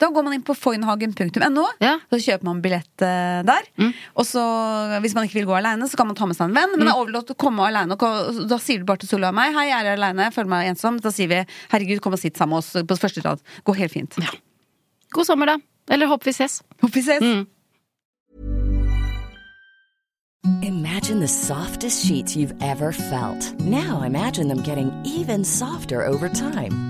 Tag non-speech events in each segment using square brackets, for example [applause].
Da går man inn på foynhagen.no, Ja. så kjøper man billett eh, der. Og så, hvis man ikke vil gå aleine, så kan man ta med seg en venn. Men det er overlatt å komme aleine. Da sier du bare til Solveig og meg 'Hei, jeg er aleine, jeg føler meg ensom'. Da sier vi 'Herregud, kom og sitt sammen med oss på første rad'. Går helt fint. God sommer, da. Eller håper vi ses. Håper vi ses. Imagine the softest sheets you've ever felt. Now imagine them getting even softer over time.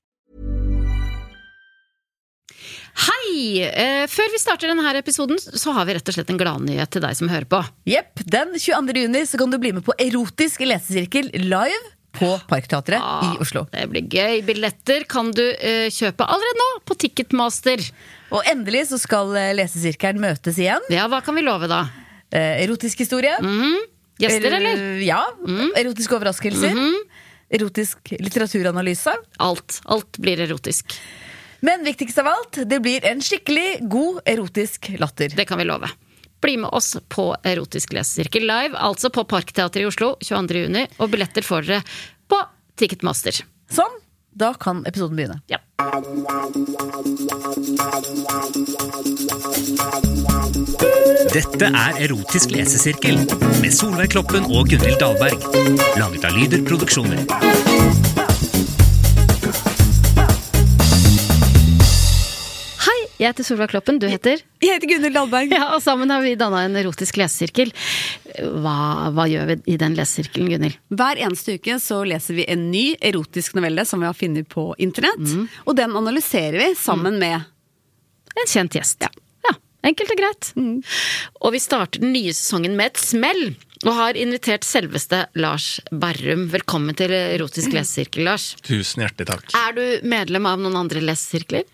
Hei! Eh, før vi starter denne episoden, så har vi rett og slett en gladnyhet til deg som hører på. Jepp. Den 22. juni så kan du bli med på erotisk lesesirkel live på Parkteatret i Oslo. Det blir gøy. Billetter kan du eh, kjøpe allerede nå på Ticketmaster. Og endelig så skal eh, lesesirkelen møtes igjen. Ja, hva kan vi love da? Eh, erotisk historie. Gjester, eller? Eh, Ja. Erotiske overraskelser. Erotisk litteraturanalyse. Alt. Alt blir erotisk. Men viktigst av alt, det blir en skikkelig god erotisk latter. Det kan vi love. Bli med oss på Erotisk lesesirkel live, altså på Parkteatret i Oslo 22. juni, og billetter får dere på Ticketmaster. Sånn, da kan episoden begynne. Ja. Dette er Erotisk lesesirkel med Solveig Kloppen og Gunhild Dahlberg. Laget av Lyder Produksjoner. Jeg heter Solveig Kloppen, du heter? Jeg heter Gunhild Dahlberg. Ja, og sammen har vi danna en erotisk lesesirkel. Hva, hva gjør vi i den lesesirkelen, Gunhild? Hver eneste uke så leser vi en ny erotisk novelle som vi har funnet på internett. Og den analyserer vi sammen med En kjent gjest. Ja. Enkelt og greit. Og vi starter den nye sesongen med et smell. Og har invitert selveste Lars Berrum. Velkommen til Erotisk lesesirkel, Lars. Tusen hjertelig takk. Er du medlem av noen andre lesesirkler?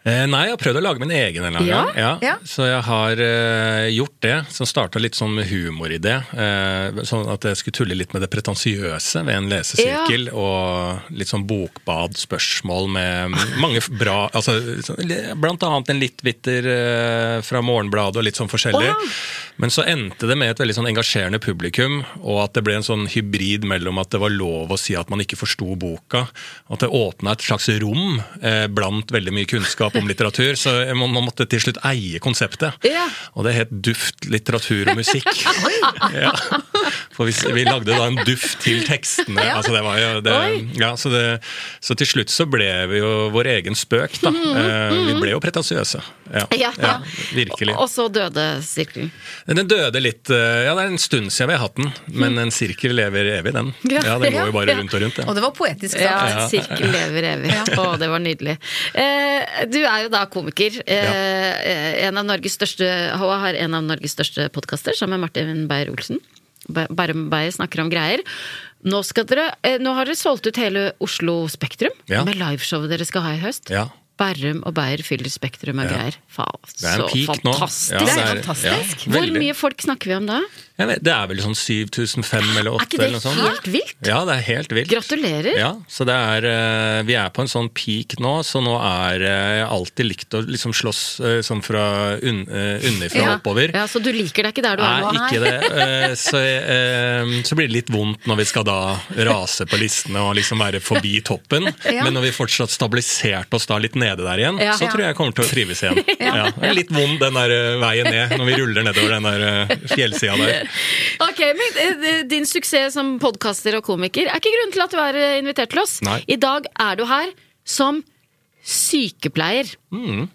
Eh, nei, jeg har prøvd å lage min egen en Ja, gang. Ja. ja. Så jeg har eh, gjort det, som starta litt sånn med humor i det. Eh, sånn at jeg skulle tulle litt med det pretensiøse ved en lesesirkel. Og litt sånn bokbad, spørsmål med mange bra altså, Blant annet en litt bitter eh, fra Morgenbladet og litt sånn forskjellig. Men så endte det med et veldig sånn engasjerende publikum, og at det ble en sånn hybrid mellom at det var lov å si at man ikke forsto boka, at det åpna et slags rom eh, blant veldig mye kunnskap om litteratur, så man, man måtte til slutt eie konseptet. Ja. Og det het Duft, litteratur og musikk. [laughs] ja. For vi, vi lagde da en duft til tekstene. [laughs] Altså det var jo det, ja, så, det, så til slutt så ble vi jo vår egen spøk, da. Eh, vi ble jo pretensiøse. Ja, Ja. ja, virkelig. Og så døde sirkelen. Den døde litt eh, Ja, det er en stund siden vi har hatt den, men en sirkel lever evig, den. Ja. Ja, Den går jo bare rundt og rundt. Og det var poetisk sagt. Ja, en sirkel lever evig. Å, det var nydelig. Eh, du er jo da komiker. Eh, en av Norges største, Håa har en av Norges største podkaster sammen med Martin Beyer-Olsen. Bare Beyer snakker om greier. Nå, skal dere, eh, nå har dere solgt ut hele Oslo Spektrum Ja. med liveshowet dere skal ha i høst. Ja. Berrum og Beyer fyller Spektrum og greier. Faen, Det er en så fantastisk! Ja, Det er ja, fantastisk. Hvor mye folk snakker vi om da? Jeg vet, det er vel sånn 7500 eller 8 Er ikke det eller noe sånt. helt vilt? Ja, det er helt vilt. Gratulerer! Ja, så det er eh, Vi er på en sånn peak nå, så nå er eh, Jeg har alltid likt å liksom slåss eh, sånn fra un, unnifra og oppover. Ja, Så du liker deg ikke der du er nå? Nei, ikke det. [laughs] Så, så blir det litt vondt når vi skal da rase på listene og liksom være forbi toppen. [laughs] Ja. Men når vi fortsatt stabilisert oss da litt nede der igjen, Ja. så tror jeg jeg kommer til å trives igjen. [laughs] Ja. Det er litt vond den der eh, veien ned når vi ruller nedover den der eh, fjellsida der. [laughs] Ok, men eh, Din suksess som podkaster og komiker er ikke grunnen til at du er invitert til oss. Nei. I dag er du her som sykepleier. Mm.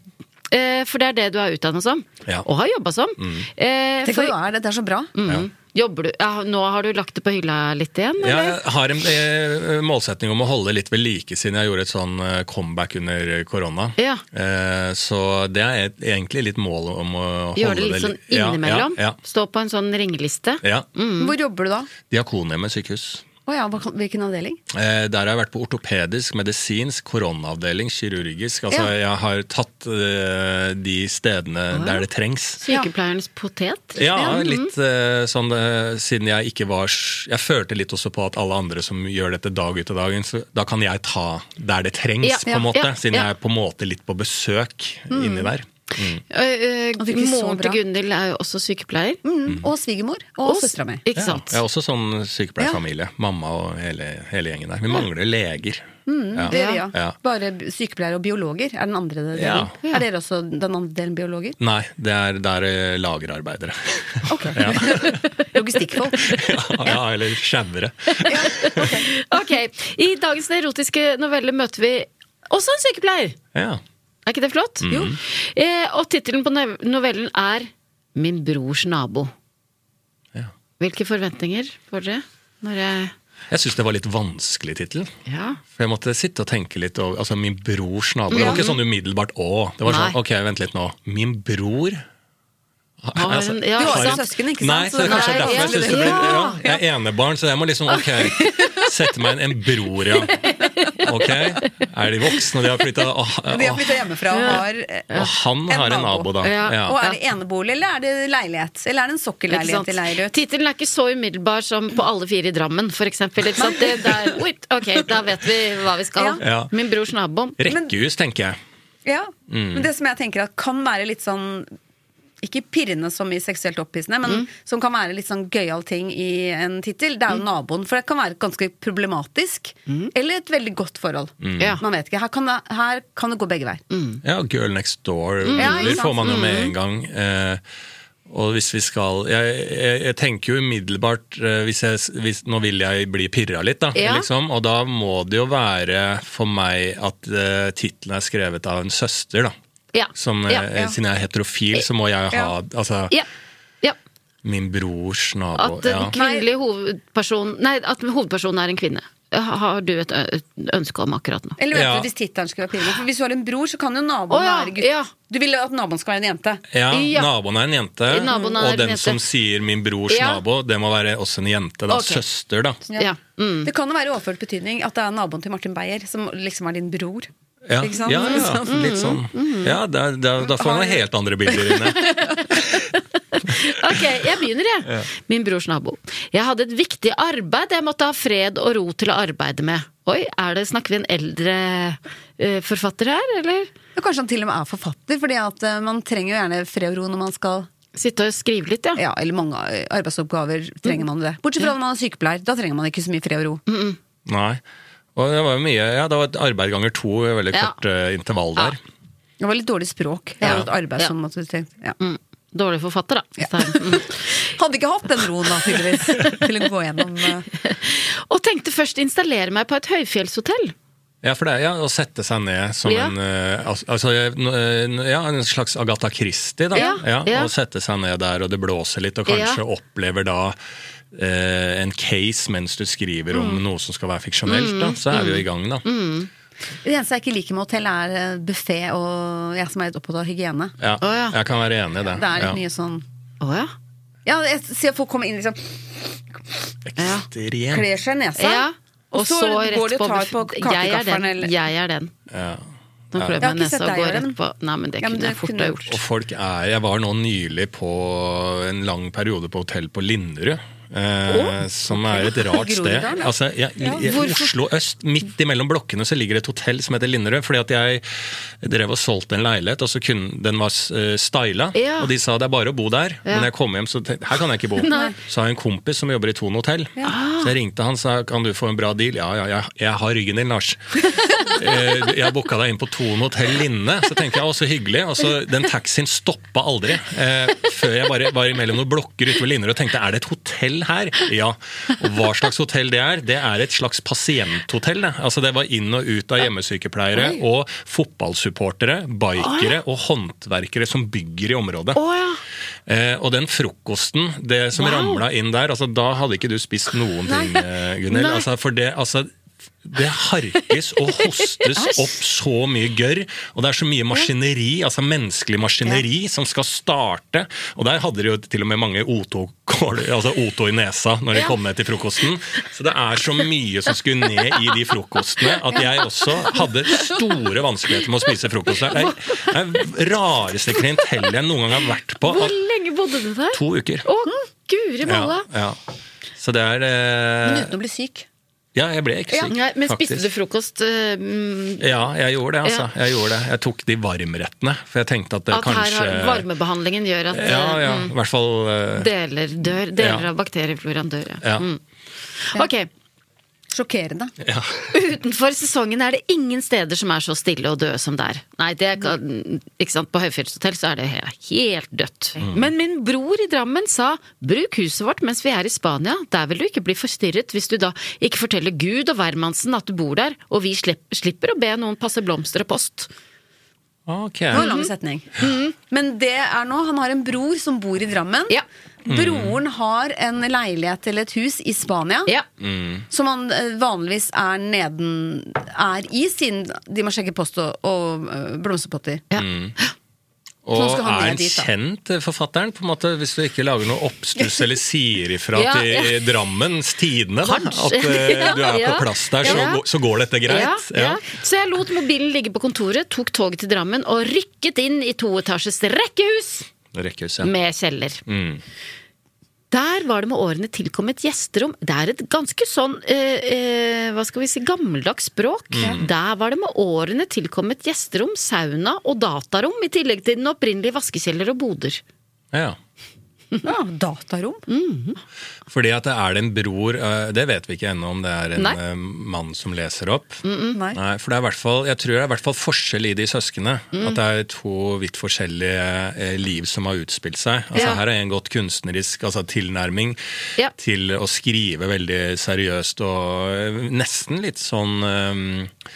For det er det du er utdannet som, Mm. Ja. Mm. og har jobba som. Eh, Tenk at du er, det er så bra. Mm. Jobber du, ja, nå har du lagt det på hylla litt igjen? Ja, eller? jeg har en eh, målsetning om å holde litt ved like siden jeg gjorde et sånn eh, comeback under korona. Ja. Eh, Så det er et, egentlig litt mål om å holde Gjør det litt sånn Ja, innimellom? Ja, Stå på en sånn ringeliste? ja, Mm. Hvor jobber du da? Diakonhjemmet sykehus. Å ja, hvilken avdeling? Eh, Der har jeg vært på ortopedisk, medisinsk, koronaavdeling, kirurgisk. Altså Ja. jeg har tatt eh, de stedene der det trengs. Sykepleierens potet? Ja, litt eh, sånn eh, siden jeg ikke var Jeg følte litt også på at alle andre som gjør dette dag ut av dagen, så da kan jeg ta der det trengs, Ja, på en måte. ja, siden jeg er på en måte litt på besøk inni der. Eh, Uh, Moren til. Gunhild er jo også sykepleier. Mm. Og svigermor. Og, Og- søstera mi. Ikke Ja, sant? jeg er også sånn sykepleierfamilie. Mamma og hele, hele gjengen der. Vi mangler leger. Ja. Det er vi, ja. Ja. Bare sykepleiere og biologer er den andre delen. Ja. Er dere også den andre delen biologer? Nei, det er, det er eh, lagerarbeidere. Ok. [laughs] Ja. [laughs] Logistikkfolk. ja, [laughs] ja, eller sjauere. Ok, I dagens erotiske novelle møter vi også en sykepleier! Ja. Er ikke det flott? Mhm. Jo. Eh, og tittelen på novellen er Min brors nabo. Ja. Hvilke forventninger får dere? Når jeg Jeg syns det var litt vanskelig tittel. Ja. For jeg måtte sitte og tenke litt over altså min brors nabo. Det var ikke sånn umiddelbart 'å'. Det var sånn Nei. 'ok, vent litt nå'. Min bror? Har Altså, en- ja, Du har ikke søsken, ikke sant? Nei, så det er kanskje Nei, derfor jeg ja. synes det blir ja, Ja. Jeg er enebarn, så jeg må liksom [laughs] ok, sette meg en, en bror, ja. Ok, Er de voksne, de har flytta De har flytta hjemmefra og har eh, Og han En har en nabo. da. Ja. Ja. Og er det enebolig, eller er det leilighet? Eller er det en sokkelleilighet i Leirut? Tittelen er ikke så umiddelbar som på Alle fire i Drammen, der, ok, da vet vi hva vi skal. Ja. Min brors nabo. Rekkehus, tenker jeg. Ja, Mm. men det som jeg tenker at kan være litt sånn ikke pirrende som i seksuelt opphissende, men Mm. som kan være litt sånn gøyal ting i en tittel, det er jo naboen. For det kan være ganske problematisk, eller et veldig godt forhold. Mm. Ja. Man vet ikke. Her kan det, her kan det gå begge veier. Ja, Girl Next Door Ja, ikke sant? får man jo med en gang. Eh, og hvis vi skal Jeg, jeg, jeg tenker jo umiddelbart eh, hvis jeg, hvis, Nå vil jeg bli pirra litt, da. Ja. Liksom, og da må det jo være for meg at uh, tittelen er skrevet av en søster, da. Ja. Som, eh, ja. ja. Siden jeg er heterofil, så må jeg ha altså, ja. ja. min brors nabo. At den Ja. hovedperson Nei, at hovedpersonen er en kvinne. Har du et ønske om akkurat nå? Eller vet Ja. du, hvis tittelen skulle være. For hvis du har en bror, så kan jo naboen oh, ja, være gutt. ja. Du vil at naboen skal være en jente. Ja, Ja. naboen er en jente, er og en den jente. som sier 'min brors Ja. nabo', det må være også en jente. da, Okay. Søster, da. Ja. Mm. Det kan jo være overført betydning at det er naboen til Martin Beyer som liksom er din bror. Ja, Ikke sant? ja, ja litt sånn. Ja, da, da, da får man noen helt andre bilder inne. [laughs] Ok, jeg begynner, jeg. Min brors nabo. Jeg hadde et viktig arbeid jeg måtte ha fred og ro til å arbeide med. Oi, er det, snakker vi en eldre uh, forfatter her, eller? Ja, Kanskje han til og med er forfatter, fordi at uh, man trenger jo gjerne fred og ro når man skal Sitte og skrive litt, ja. Ja, eller mange eh, arbeidsoppgaver trenger man det. Bortsett fra når man er sykepleier, da trenger man ikke så mye fred og ro. Nei. Og det var mye, ja, det var et arbeid ganger to, veldig Ja. kort uh, intervall der. Det var litt dårlig språk. Jeg Ja. et arbeid Ja. som måtte tenkt, ja. Mm. Dårlig forfatter, da. Ja. [laughs] Mm. Hadde ikke hatt den roen da, tydeligvis, til å gå gjennom uh... [laughs] Og tenkte først installere meg på et høyfjellshotell. Ja, for det er ja, å sette seg ned som Ja. en eh, altså, ja, en slags Agatha Christie, da. Ja, ja. Og sette seg ned der, og det blåser litt, og kanskje Ja. opplever da eh, en case mens du skriver Mm. om noe som skal være fiksjonelt. Da. Så er vi jo i gang, da. Det eneste jeg ikke liker med hotell, er eh, buffé, og jeg som er litt opptatt av hygiene. Ja, oh, ja. Jeg kan være enig i det. Det er litt ja. mye sånn Å ja. Ja, jeg ser folk komme inn liksom Ekstremt. kler seg i nesa. ja. Og så går rett de og tar på på jeg er kakekafferen, den. eller- Jeg er den. Ja. Jeg har med ikke sett nesa og deg går rett på Nei, men det Ja, men kunne det jeg fort kunne ha gjort. Og folk er Jeg var nå nylig på en lang periode på hotell på Linderud. Eh, som er et rart [laughs] sted. Altså, jeg, I Oslo øst, midt imellom blokkene, så ligger det et hotell som heter Linderud. Fordi at jeg drev og solgte en leilighet, og så kunne, den var uh, styla. Ja. Og de sa det er bare å bo der. Ja. Men jeg kom hjem, så tenkte her kan jeg ikke bo. [laughs] Nei. Så har jeg en kompis som jobber i Thon hotell. Så jeg ringte han og sa kan du få en bra deal. Ja, ja, jeg, jeg har ryggen din, Lars. [laughs] Eh, jeg booka deg inn på Thon hotell Linne. Så tenkte jeg, å så hyggelig. Og så Den taxien stoppa aldri. Eh, før jeg bare var imellom noen blokker utover ved Linderud og tenkte er det et hotell her? Ja. Og hva slags hotell det er? Det er et slags pasienthotell. Det. Altså Det var inn og ut av hjemmesykepleiere og fotballsupportere, bikere og håndverkere som bygger i området. Oh, ja. Eh, og den frokosten, det som Wow. ramla inn der, altså da hadde ikke du spist noen ting, eh, Gunhild. Altså, for det, altså, det harkes og [laughs] hostes opp så mye gørr, og det er så mye maskineri, altså menneskelig maskineri, som skal starte. Og der hadde de jo til og med mange O2, altså O2 i nesa når de Ja. kom ned til frokosten. Så det er så mye som skulle ned i de frokostene, at jeg også hadde store vanskeligheter med å spise frokost. Det er det rareste klientellet jeg noen gang har vært på. Hvor lenge bodde du der? to uker. Å, guri malla! Ja, ja. Så det er eh, Men uten å bli syk. Ja, jeg ble ikke syk. Ja, men faktisk. spiste du frokost mm, Ja, jeg gjorde det, altså. Ja. Jeg gjorde det. Jeg tok de varmrettene, for jeg tenkte at det At kanskje her har varmebehandlingen gjør at Ja, ja. mm, I hvert fall uh, deler dør. Deler Ja. av bakteriefloraen dør, ja. Ja. Mm. Ok, Sjokkerende. [laughs] ja. Utenfor sesongen er det ingen steder som er så stille og døde som der. Nei, det kan, ikke sant, På høyfjellshotell så er det helt dødt. Men min bror i Drammen sa bruk huset vårt mens vi er i Spania. Der vil du ikke bli forstyrret hvis du da ikke forteller Gud og hvermannsen at du bor der, og vi slipp, slipper å be noen passe blomster og post. Ok. Det var en lang setning. Men det er nå, han har en bror som bor i Drammen. Ja. Broren har en leilighet eller et hus i Spania. Ja. Som han eh, vanligvis er neden er i, siden de må sjekke post og, og eh, blomsterpotter. ja. Så Og skal han er ned han dit, da. kjent, eh, forfatteren? på en måte, Hvis du ikke lager noe oppstuss [laughs] eller sier ifra Ja, til ja. Drammens Tidende da, Kanskje. at eh, [laughs] du er Ja, på plass der, så, ja. går- så går dette greit? Ja, ja. Så jeg lot mobilen ligge på kontoret, tok toget til Drammen og rykket inn i toetasjes rekkehus Rekkehus, ja. med kjeller. Mm. Der var det med årene tilkommet gjesterom. Det er et ganske sånn eh, eh, hva skal vi si, gammeldags språk. Mm. Der var det med årene tilkommet gjesterom, sauna og datarom, i tillegg til den opprinnelige vaskekjeller og boder. ja. Ja, [laughs] datarom. Fordi at det er det en bror eh, Det vet vi ikke ennå om det er en Nei. eh, mann som leser opp. Nei. Nei, for det er i hvert fall, Jeg tror det er i hvert fall forskjell i de søskene. Mm. At det er to vidt forskjellige eh, liv som har utspilt seg. Altså Ja. Her er en godt kunstnerisk altså tilnærming Ja. til å skrive veldig seriøst og nesten litt sånn eh,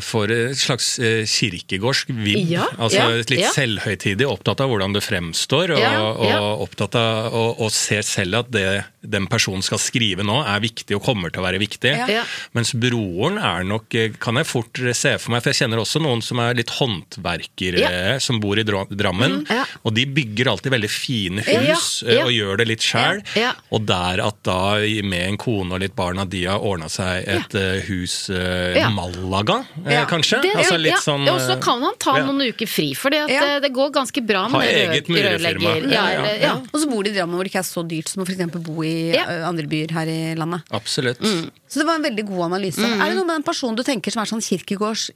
for et slags eh, kirkegårdsk vib. Ja, altså ja, Litt ja. selvhøytidig, opptatt av hvordan det fremstår. Og, Ja, ja. og opptatt av å se selv at det den personen skal skrive nå, er viktig og kommer til å være viktig. Mens broren er nok, eh, kan jeg fort se for meg, for jeg kjenner også noen som er litt håndverkere, Ja. eh, som bor i Dra- Drammen. ja. Og de bygger alltid veldig fine hus ja. eh, og gjør det litt sjæl. Ja, ja. Og der at da med en kone og litt barn at de har ordna seg et eh, hus eh, Ja. Malaga, eh, Ja. kanskje? Det, altså litt ja. sånn Og så eh, kan han ta ja. noen uker fri, for det, Ja. det går ganske bra Ha med eget rød- rørlegger. Ja. Og så bor de i Drammen hvor det ikke er så dyrt som å for eksempel bo i Ja. andre byer her i landet. Absolutt. Så det var en veldig god analyse. Er det noe med den personen du tenker som er sånn kirkegårds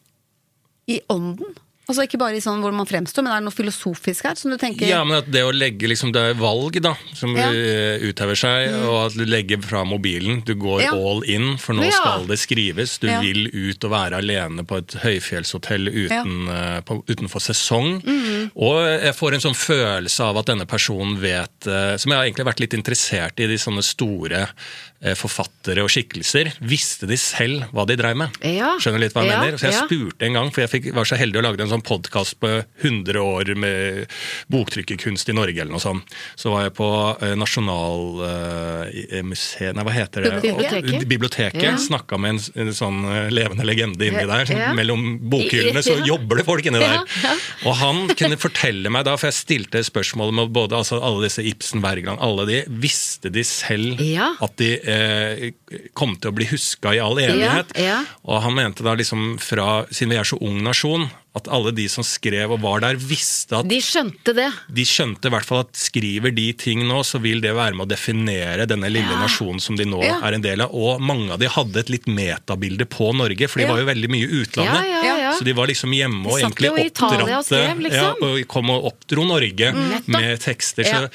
i ånden? Altså Ikke bare i sånn hvor man fremstår, men er det noe filosofisk her? Som du tenker Ja, men at det å legge liksom, Det er valg da som Ja. eh, uthever seg, og at du legger fra mobilen. Du går Ja. all in, for nå Ja. skal det skrives. Du vil ut og være alene på et høyfjellshotell uten, eh, på, utenfor sesong. Og jeg får en sånn følelse av at denne personen vet eh, Som jeg har egentlig vært litt interessert i, de sånne store forfattere og skikkelser. Visste de selv hva de dreiv med? Ja. Skjønner litt hva jeg mener? Så jeg spurte en gang, for jeg fikk, var så heldig å lage en sånn sånn podkast på 100 år med boktrykkerkunst i Norge, eller noe sånt. Så var jeg på eh, Nasjonalmuseet Nei, hva heter det? Biblioteket? Biblioteket. Ja. Snakka med en, en sånn eh, levende legende inni der. Ja. Mellom bokhyllene så [laughs] jobber det folk inni der. Ja. Og han kunne fortelle meg da, for jeg stilte spørsmål med både altså, alle disse Ibsen, Wergeland, alle de, visste de selv at de eh, kom til å bli huska i all evighet? Og han mente da liksom fra, siden vi er så ung nasjon, at alle de som skrev og var der, visste at De skjønte det. de skjønte i hvert fall at skriver de ting nå, så vil det være med å definere denne lille Ja. nasjonen som de nå Ja. er en del av. Og mange av de hadde et litt metabilde på Norge, for de Ja. var jo veldig mye i utlandet. Så de var liksom hjemme og egentlig jo og skrev, oppdratte liksom. ja, og kom og oppdro Norge mm. med tekster. Så.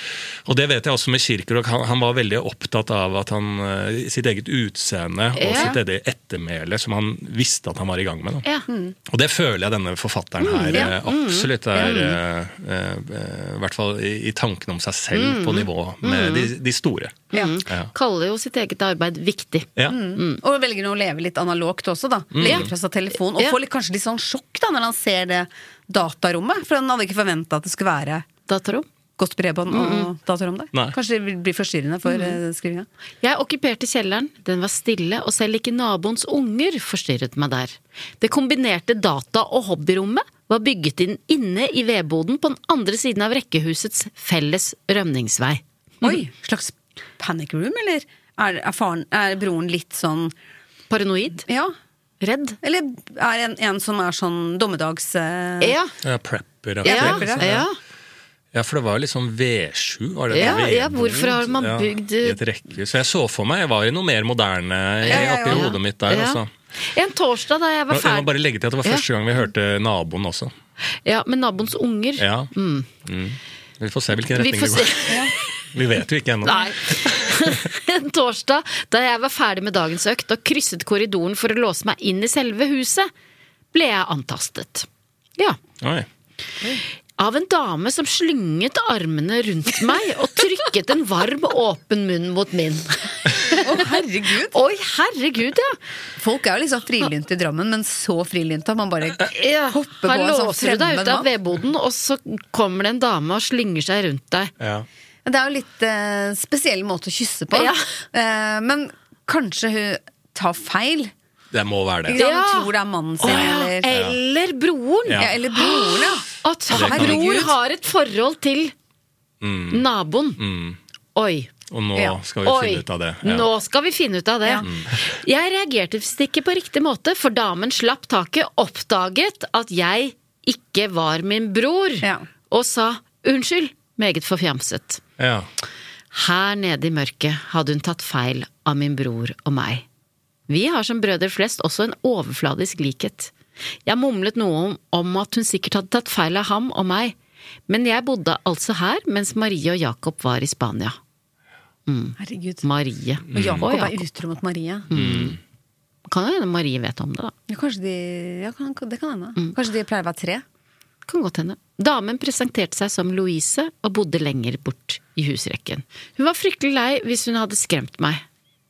Og det vet jeg også med Kirkerog. Han, han var veldig opptatt av at han, eh, sitt eget utseende og sitt eget ettermæle, som han visste at han var i gang med. Ja. Og det føler jeg denne forfatteren Mm, her ja. eh, absolutt er eh, uh, I hvert fall i, i tanken om seg selv på nivå med de, de store. Ja. Ja. Kaller jo sitt eget arbeid viktig. Ja. Og velger å leve litt analogt også, da. Legger fra seg telefon. Og Ja. får litt, kanskje litt sånn sjokk da når han ser det datarommet. For han hadde ikke forventa at det skulle være Datarom. Godt bredbånd og datarom der. Nei. Kanskje det blir forstyrrende for mm. skrivinga. Jeg okkuperte kjelleren, den var stille, og selv ikke naboens unger forstyrret meg der. Det kombinerte data- og hobbyrommet var bygget inn inne i vedboden på den andre siden av rekkehusets felles rømningsvei. Oi! Slags panic room, eller? Er, er, faren, er broren litt sånn Paranoid? Ja. Redd? Eller er en, en som er sånn dommedags... eh, Ja. Ja, prepper. Ja, Ja, prepper, ja. Ja, for det var jo sånn V7. Var det Ja, det? ja, hvorfor har man bygd- I et rekkehus. Så jeg så for meg, jeg var i noe mer moderne Ja, ja, oppi hodet mitt der. Ja. Altså. En torsdag da jeg var ferdig Jeg må bare legge til at det var første gang vi hørte naboen også. Ja, med naboens unger. Ja. Mm. Vi får se hvilken Vi retning vi det går. [laughs] Vi vet jo ikke ennå. [laughs] En torsdag da jeg var ferdig med dagens økt og krysset korridoren for å låse meg inn i selve huset, ble jeg antastet. Ja. Oi. Av en dame som slynget armene rundt meg og trykket en varm, åpen munn mot min. Å, herregud! Oi, herregud, ja! Folk er jo liksom frilynte i Drammen, men så frilynte at man bare ja. hopper på en sånn låser du deg ute ut av mann. vedboden, og så kommer det en dame og slynger seg rundt deg. Ja. Det er jo litt eh, spesiell måte å kysse på. Ja. Eh, men kanskje hun tar feil? Det må være det. Ja. Hun tror det er mannen sin, eller, Eller broren! Ja. ja, eller broren, ja. At kan bror har et forhold til naboen. Oi. Og nå Ja. skal vi Oi. finne ut av det. Ja. Nå skal vi finne ut av det. Jeg reagerte visst ikke på riktig måte, for damen slapp taket, oppdaget at jeg ikke var min bror, Ja. og sa unnskyld, meget forfjamset. Ja. Her nede i mørket hadde hun tatt feil av min bror og meg. Vi har som brødre flest også en overfladisk likhet. Jeg mumlet noe om, om at hun sikkert hadde tatt feil av ham og meg, men jeg bodde altså her mens Marie og Jakob var i Spania. Herregud. Marie. Og Jakob Og er utro mot Marie. Kan jo hende Marie vet om det, da. Ja, kanskje de ja, kan, Det kan hende. Mm. Kanskje de pleier å være tre. Kan godt hende. Damen presenterte seg som Louise og bodde lenger bort i husrekken. Hun var fryktelig lei hvis hun hadde skremt meg.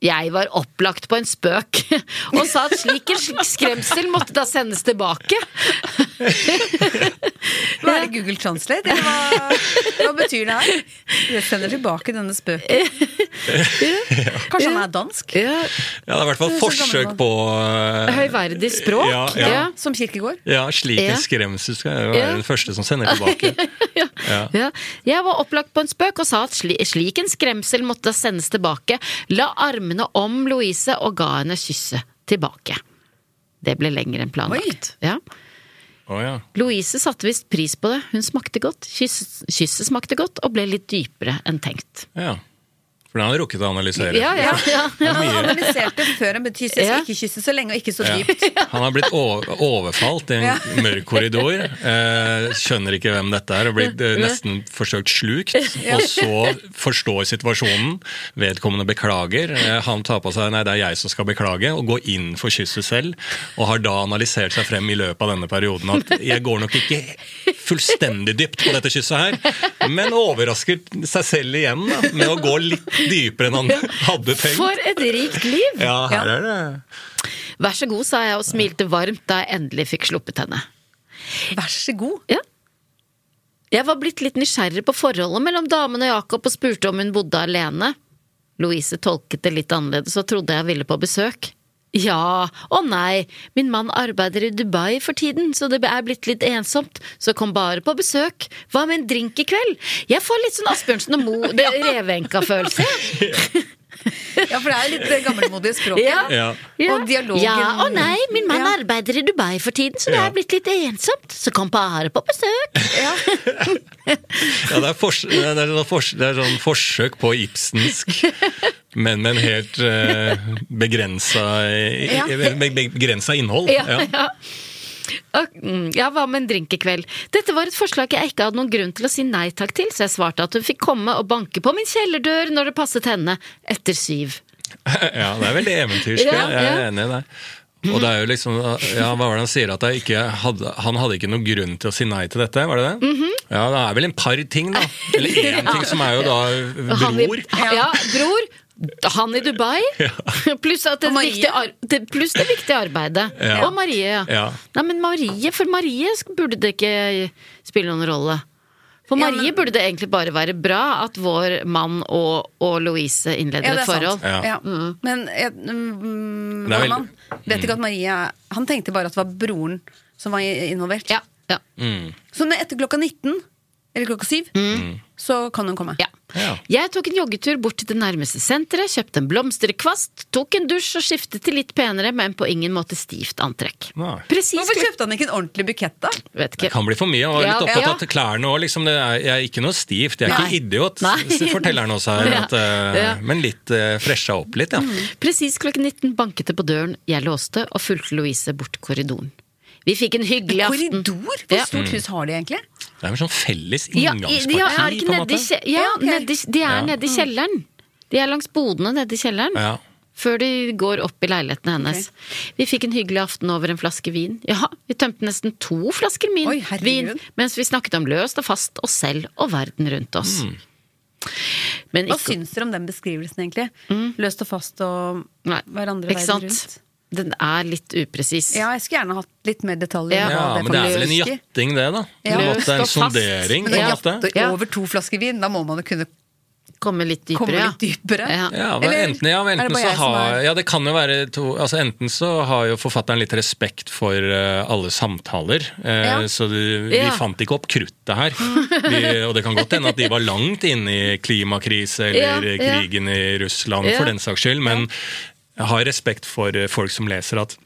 Jeg var opplagt på en spøk, [laughs] og sa at slik en skremsel måtte da sendes tilbake. Hva er det Google Translate? Eller hva, hva betyr det her? Jeg sender tilbake denne spøken. Kanskje han er dansk? Ja, ja, det er i hvert fall forsøk på uh, høyverdig språk. Ja, ja. Ja. Som Kirkegård? Ja, slik en skremsel skal jeg være den første som sender tilbake. [laughs] Ja. Ja. Ja. Jeg var opplagt på en spøk og sa at sli, slik en skremsel måtte sendes tilbake, la armene om Louise og ga henne kysset tilbake. Det ble lenger enn planlagt. Ja. Å ja. Louise satte visst pris på det, hun smakte godt, kysset, kysset smakte godt og ble litt dypere enn tenkt. ja. For den har han rukket å analysere. Ja, ja, ja. Han analyserte før han begynte jeg Ja. ikke kysse så lenge og ikke så Ja. dypt. [laughs] Han har blitt overfalt i en Ja. mørk korridor. Eh, skjønner ikke hvem dette er, og blitt eh, nesten forsøkt slukt. Og så forstår situasjonen. Vedkommende beklager. Eh, han tar på seg 'nei, det er jeg som skal beklage', og går inn for kysset selv. Og har da analysert seg frem i løpet av denne perioden at 'jeg går nok ikke fullstendig dypt på dette kysset her', men overrasker seg selv igjen da, med å gå litt dypere enn han hadde tenkt. For et rikt liv! Ja, her er det Vær så god, sa jeg og smilte varmt da jeg endelig fikk sluppet henne. Vær så god. Ja. Jeg var blitt litt nysgjerrig på forholdet mellom damen og Jakob og spurte om hun bodde alene. Louise tolket det litt annerledes og trodde jeg ville på besøk. Ja, å nei, min mann arbeider i Dubai for tiden, så det er blitt litt ensomt, så kom bare på besøk. Hva med en drink i kveld? Jeg får litt sånn Asbjørnsen og Moe, [laughs] det Revenka-følelse. [laughs] Ja, for det er litt gammelmodig språk. Ja. Ja. Ja. Og dialogen Ja, å nei, min mann Ja. arbeider i Dubai for tiden, så det Ja. er blitt litt ensomt, så kom bare på besøk. Ja, det er, fors det er, sånn fors det er sånn forsøk på ibsensk, men med en helt uh, begrensa, Ja. begrensa innhold. Ja, ja. Mm, ja, hva med en drink i kveld? Dette var et forslag jeg ikke hadde noen grunn til å si nei takk til, så jeg svarte at hun fikk komme og banke på min kjellerdør når det passet henne, etter syv. [laughs] Ja, det er veldig eventyrsk. Ja, Jeg er enig i det. Og det er jo liksom, ja, hva var det han sier? At hadde, han hadde ikke noen grunn til å si nei til dette? var det det? Mhm. Ja, det er vel en par ting, da. [laughs] Eller én ting, som er jo da bror. Ja, bror. Han i Dubai. Pluss, at det viktige ar det, viktige arbeidet. Ja. Og Marie, ja. Ja. Nei, men Marie, For Marie burde det ikke spille noen rolle. For Ja, Marie men- burde det egentlig bare være bra at vår mann og, og Louise innleder Ja, det et sant. forhold. Ja. Ja. Men jeg, mm, vår vel- mann vet ikke at Marie Han tenkte bare at det var broren som var involvert. Ja, ja, Mm. Så etter klokka 19, eller klokka 7, så kan hun komme. ja. Ja. Jeg tok en joggetur bort til det nærmeste senteret, kjøpte en blomsterkvast, tok en dusj og skiftet til litt penere, men på ingen måte stivt antrekk. Precis Hvorfor kjøpte han ikke en ordentlig bukett, da? Vet Det kan bli for mye. Og litt opptatt ja. av klærne òg, liksom. Det er, jeg er ikke noe stivt. Jeg er Nei. ikke idiot, Nei. forteller han også her. Ja. At, eh, Ja. Men litt uh, fresha opp litt, ja. Presis klokken 19 banket det på døren, jeg låste og fulgte Louise bort korridoren. Vi fikk en hyggelig aften. Korridor? Hvor Ja. stort hus har de egentlig? Det er vel sånn felles Ja, inngangsparti, er ikke på en måte. ja, Ja, ok. nedi- de er Ja. nede i kjelleren. De er langs bodene nede i kjelleren. Ja. Før de går opp i leiligheten hennes. Vi fikk en hyggelig aften over en flaske vin. Ja, vi tømte nesten to flasker min, Oi, vin mens vi snakket om løst og fast oss selv og verden rundt oss. Mm. Men Hva ikke syns dere om den beskrivelsen, egentlig? Løst og fast og hverandre ikke verden rundt. Den er litt upresis. Ja, jeg skulle gjerne hatt litt mer detaljer. Ja. Ja, det men det er vel en jatting, det, da. Ja. En måte en sondering, Men en måte. Ja. over to flasker vin, da må man jo kunne Komme litt dypere, komme ja. litt dypere. Ja. Ja, Eller enten, ja, er det enten så har er- Ja, det kan jo være to altså Enten så har jo forfatteren litt respekt for uh, alle samtaler, uh, Ja. så vi Ja. fant ikke opp kruttet her. De, og det kan godt hende at de var langt inne i klimakrise eller ja. krigen i Russland Ja. for den saks skyld, men jeg har respekt for eh, folk som leser at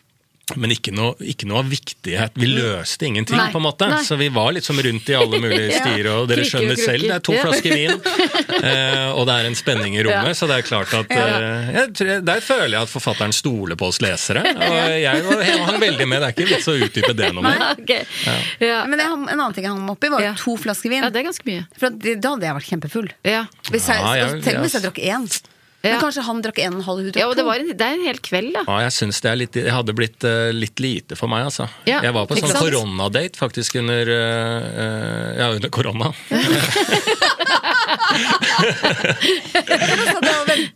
men ikke noe, ikke noe av viktighet. Vi løste ingenting, Nei, på en måte. nei. Så vi var liksom rundt i alle mulige [laughs] Ja. og dere skjønner selv, det er to. Ja. flasker vin, [laughs] eh, og det er en spenning i rommet, Ja. så det er klart at eh, jeg, Der føler jeg at forfatteren stoler på oss lesere, [laughs] og jeg var- jeg hang veldig med. Det er ikke vits å utdype det noe mer. Okay. Ja. Men det, en annen ting jeg hang meg opp var Ja. to flasker vin. ja, det er ganske mye. For da hadde jeg vært kjempefull. Ja. Hvis jeg, Ja, jeg- tenk hvis jeg- jeg drakk én. Ja. Men kanskje han drakk en halv, hun drakk ja, og det, var en, det er en hel kveld, da. Ja, jeg synes det er litt Det hadde blitt uh, litt lite for meg, altså. Ja, jeg var på sånn koronadate faktisk under eh, eh, Ja, under korona. [laughs] Og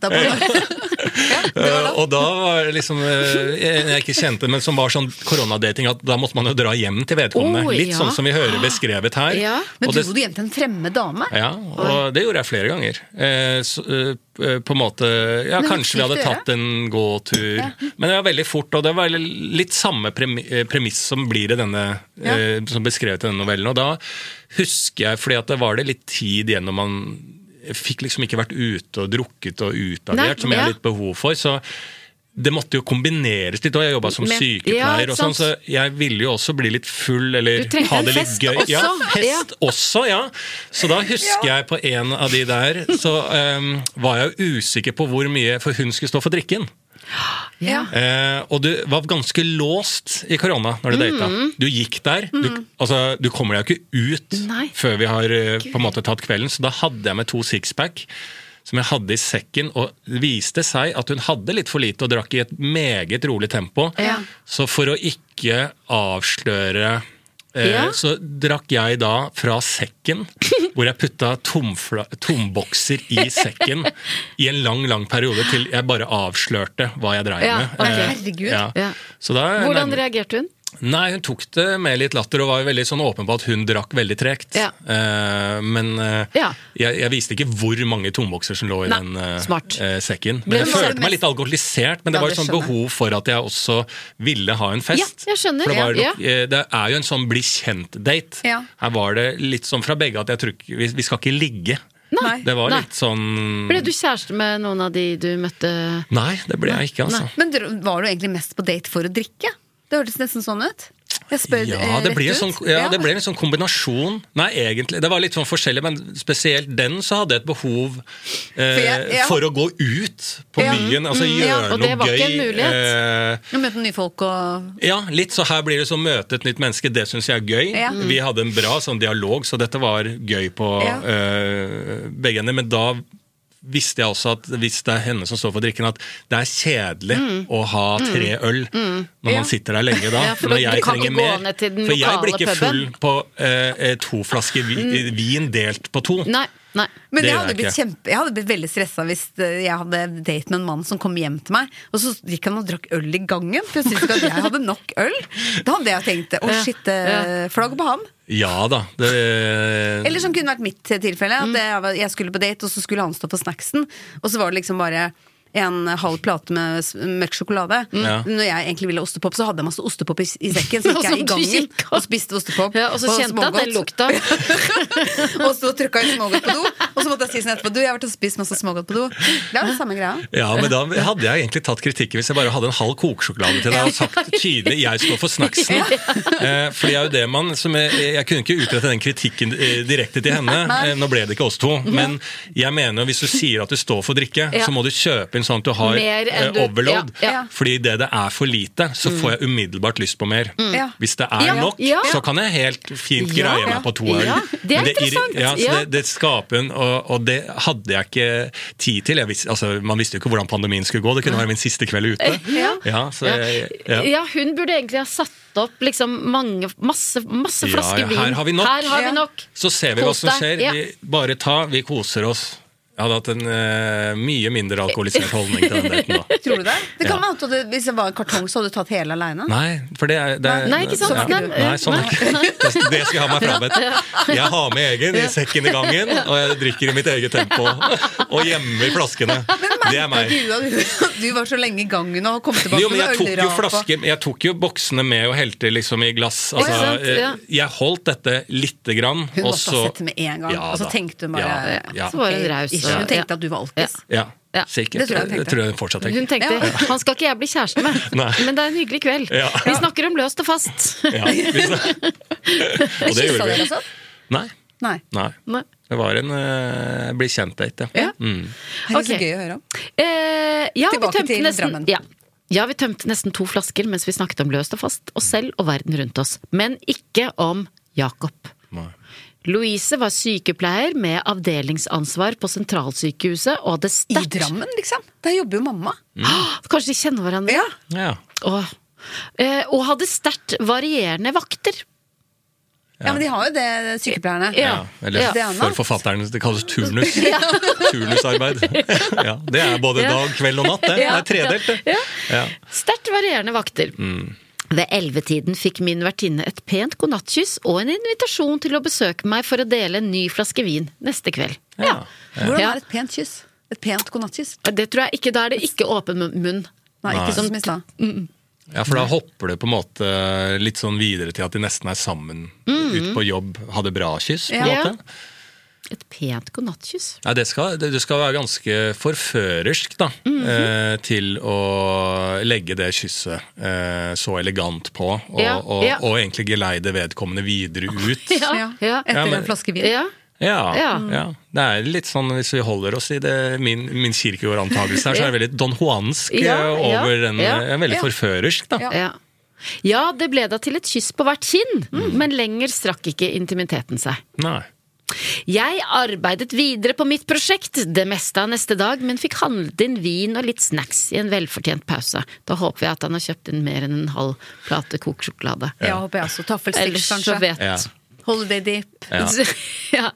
på [laughs] det. Og da var det liksom jeg ikke kjente, men som var sånn koronadating, at da måtte man jo dra hjem til vedkommende. Oh, Litt ja. sånn som vi hører beskrevet her. Ja. Men Og du det- bodde hjem til en fremmed dame? Ja, og det gjorde jeg flere ganger. Eh, så, eh, på en måte Ja, kanskje vi hadde tatt en gåtur. Men det var veldig fort, og det var litt samme eh, premiss som blir i denne eh, som beskrevet i denne novellen. Og da husker jeg, fordi at det var det litt tid igjen når man fikk liksom ikke vært ute og drukket og utagert, som jeg har litt behov for. så det måtte jo kombineres litt, og jeg jobba som Men- sykepleier. ja, og sånn, så Jeg ville jo også bli litt full, eller ha det litt fest Også. Ja, hest fest også, ja. Så da husker jeg på en av de der, så um, var jeg jo usikker på hvor mye For hun skulle stå for drikken. Ja. Eh, og du var ganske låst i korona når du data. Du gikk der. Du, altså, du kommer deg jo ikke ut Nei. før vi har eh, på en måte tatt kvelden, så da hadde jeg med to sixpack. Som jeg hadde i sekken, og det viste seg at hun hadde litt for lite og drakk i et meget rolig tempo. Ja. Så for å ikke avsløre eh, Ja. Så drakk jeg da fra sekken, [laughs] hvor jeg putta tombokser i sekken i en lang, lang periode til jeg bare avslørte hva jeg dreiv Ja, med. Eh, Herregud. Så da, Hvordan reagerte hun? Nei, hun tok det med litt latter og var jo veldig sånn åpen på at hun drakk veldig tregt. Ja. Uh, men uh, Ja. jeg, jeg viste ikke hvor mange tombokser som lå i Nei, den uh, smart. eh, sekken. Men, Men jeg følte mest... meg litt alkoholisert, men det Ja, var jo et sånn behov for at jeg også ville ha en fest. Ja, jeg skjønner. For det, var Ja. det er jo en sånn bli kjent-date. Ja. Her var det litt sånn fra begge at jeg tror ikke, vi, vi skal ikke ligge. Nei. Det var Nei. litt sånn Ble du kjæreste med noen av de du møtte? Nei, det ble jeg ikke, altså. Men var du egentlig mest på date for å drikke? Det hørtes nesten sånn ut. Jeg spør Ja, eh, det rett ble, en ut. sånn, ja, det ble en sånn kombinasjon. Nei, egentlig. Det var litt sånn forskjellig, men spesielt den så hadde jeg et behov eh, for, jeg- jeg- å gå ut på Ja. byen. Altså Mm, gjøre ja, og det var gøy. ikke en mulighet. eh, møte nye folk og ja, litt så her blir det som møte et nytt menneske. Det syns jeg er gøy. Ja. Vi hadde en bra sånn dialog, så dette var gøy på Ja. eh, begge ender. Men da visste jeg også at hvis det er henne som står for drikken, at det er kjedelig å ha tre øl når Ja. man sitter der lenge da. Ja, for når du jeg kan trenger ikke gå mer. ned til den for jeg blir ikke full på eh, eh, to flasker vi, vin delt på to. Nei. nei. Men jeg hadde, jeg blitt kjempe, jeg hadde blitt veldig stressa hvis eh, jeg hadde date med en mann som kom hjem til meg, og så gikk han og drakk øl i gangen. For jeg syntes ikke at jeg hadde nok øl. Da hadde jeg tenkt å skitte shit, eh, flagg på ham. Ja da. Det, Eller som kunne vært mitt tilfelle. At jeg skulle på date, og så skulle han stå for snacksen. Og så var det liksom bare en halv plate med mørk sjokolade. Ja. Når jeg egentlig ville ostepop, så hadde jeg masse ostepop i, i sekken. Så gikk [laughs] jeg i gangen og spiste ostepop. Ja, og så kjente jeg at den lukta. [laughs] og så trykka jeg smågodt på do. Og så måtte jeg si sånn etterpå Du, jeg har vært og spist masse smågodt på do. Det er det samme greia. Ja, men da hadde jeg egentlig tatt kritikken hvis jeg bare hadde en halv kokesjokolade til deg og sagt tydelig 'jeg står for snacksen'. [laughs] ja. for det er jo det man som jeg, jeg kunne ikke utrette den kritikken eh, direkte til henne. Eh, nå ble det ikke oss to. Men jeg mener hvis du sier at du står for drikke, så må du kjøpe inn sånn at du har eh, du- overload. ja, ja. Fordi det det er for lite, så får jeg umiddelbart lyst på mer. Ja. Hvis det er Ja, nok, ja. så kan jeg helt fint greie ja. meg på to øl. Ja, det er interessant. Ja, så Ja. det, det skaper en, og, og det hadde jeg ikke tid til. Jeg visste, altså, man visste jo ikke hvordan pandemien skulle gå. Det kunne være min siste kveld ute. Ja. så jeg, ja. Ja, hun burde egentlig ha satt opp liksom mange, masse, masse flasker ja, vin. her har vi nok. Her har vi nok. Så ser vi hva som skjer. Ja. Vi bare ta, vi koser oss. Jeg hadde hatt en uh, mye mindre alkoholisert holdning til den daten da. [laughs] Tror du det? Det kan Ja. være at du, Hvis det var en kartong, så hadde du tatt hele aleine. Nei, for det er, det er Nei, ikke sant? Ja, Nei, sånn er ikke [laughs] det. Skal jeg ha meg frabedt. Jeg har med egen i sekken i gangen, og jeg drikker i mitt eget tempo. Og gjemmer flaskene. Det er meg. Du, var så lenge i gangen og kom tilbake Jo, men jeg med tok jo flasker Jeg tok jo boksene med og helte liksom i glass. Altså, eh, Jeg holdt dette lite grann. Hun måtte så- ha sett det med en gang. Og så tenkte hun bare Ja, ja. Så var hun raus, Hun tenkte ja. at du var alkis. Ja, Ja. sikkert. Det tror jeg hun Det tenkte. tror jeg fortsatt Hun tenkte tenkte han skal ikke jeg bli kjæreste med, [laughs] men det er en hyggelig kveld. Ja. Vi snakker om løst og fast. Ja, liksom. [laughs] Og det Kyssa gjorde dere vi. også? Nei. Nei. Nei. Nei. Det var en uh, bli kjent-date, ja. Ja. Mm. Herregud, så gøy å høre om. Eh, ja, Tilbake til nesten, Drammen. Ja. ja, vi tømte nesten to flasker mens vi snakket om løst og fast, oss selv og verden rundt oss. Men ikke om Jakob. Louise var sykepleier med avdelingsansvar på sentralsykehuset og hadde I Drammen, liksom. Der jobber jo mamma. [gasps] Ah, Kanskje de kjenner hverandre? Ja. Ja. Åh. Eh, og hadde sterkt varierende vakter. ja, men de har jo det, sykepleierne. Ja. Ja, eller Ja. For forfatterne, forfatteren, det kalles turnus. [laughs] Turnusarbeid. [laughs] Ja, det er både Ja. dag, kveld og natt, det. Det er tredelt, det. Ja. Ja. Sterkt varierende vakter. Ved ellevetiden fikk min vertinne et pent godnattkyss og en invitasjon til å besøke meg for å dele en ny flaske vin neste kveld. Ja. Hvordan Ja. er et pent kyss? Et pent godnattkyss? Det tror jeg ikke, Da er det ikke åpen munn. Nei, ikke sånn som i stad. Ja, for da hopper det på en måte litt sånn videre til at de nesten er sammen ute på jobb, hadde bra kyss, på en Ja. måte. Et pent godnattkyss. Nei, det skal, det, det skal være ganske forførersk da, Mhm. eh, til å legge det kysset eh, så elegant på, og, Ja, og, ja. og egentlig geleide vedkommende videre ut. Ja, Ja. Etter Ja, men- en flaske vin. ja. Ja, Ja. ja. Det er litt sånn, hvis vi holder oss i det, min, min Kierkegaard-antakelse her, så er det veldig Don Juansk Ja, eh, ja, over den. ja. eh, Veldig Ja. forførersk, da. Ja, det ble da til et kyss på hvert kinn, Mm. men lenger strakk ikke intimiteten seg. Nei. Jeg arbeidet videre på mitt prosjekt det meste av neste dag, men fikk handlet inn vin og litt snacks i en velfortjent pause. Da håper jeg at han har kjøpt inn mer enn en halv plate kokt sjokolade. Ja, håper jeg også. Taffelsticks, kanskje. vet Ja. Holiday dip. Ja. [laughs] ja.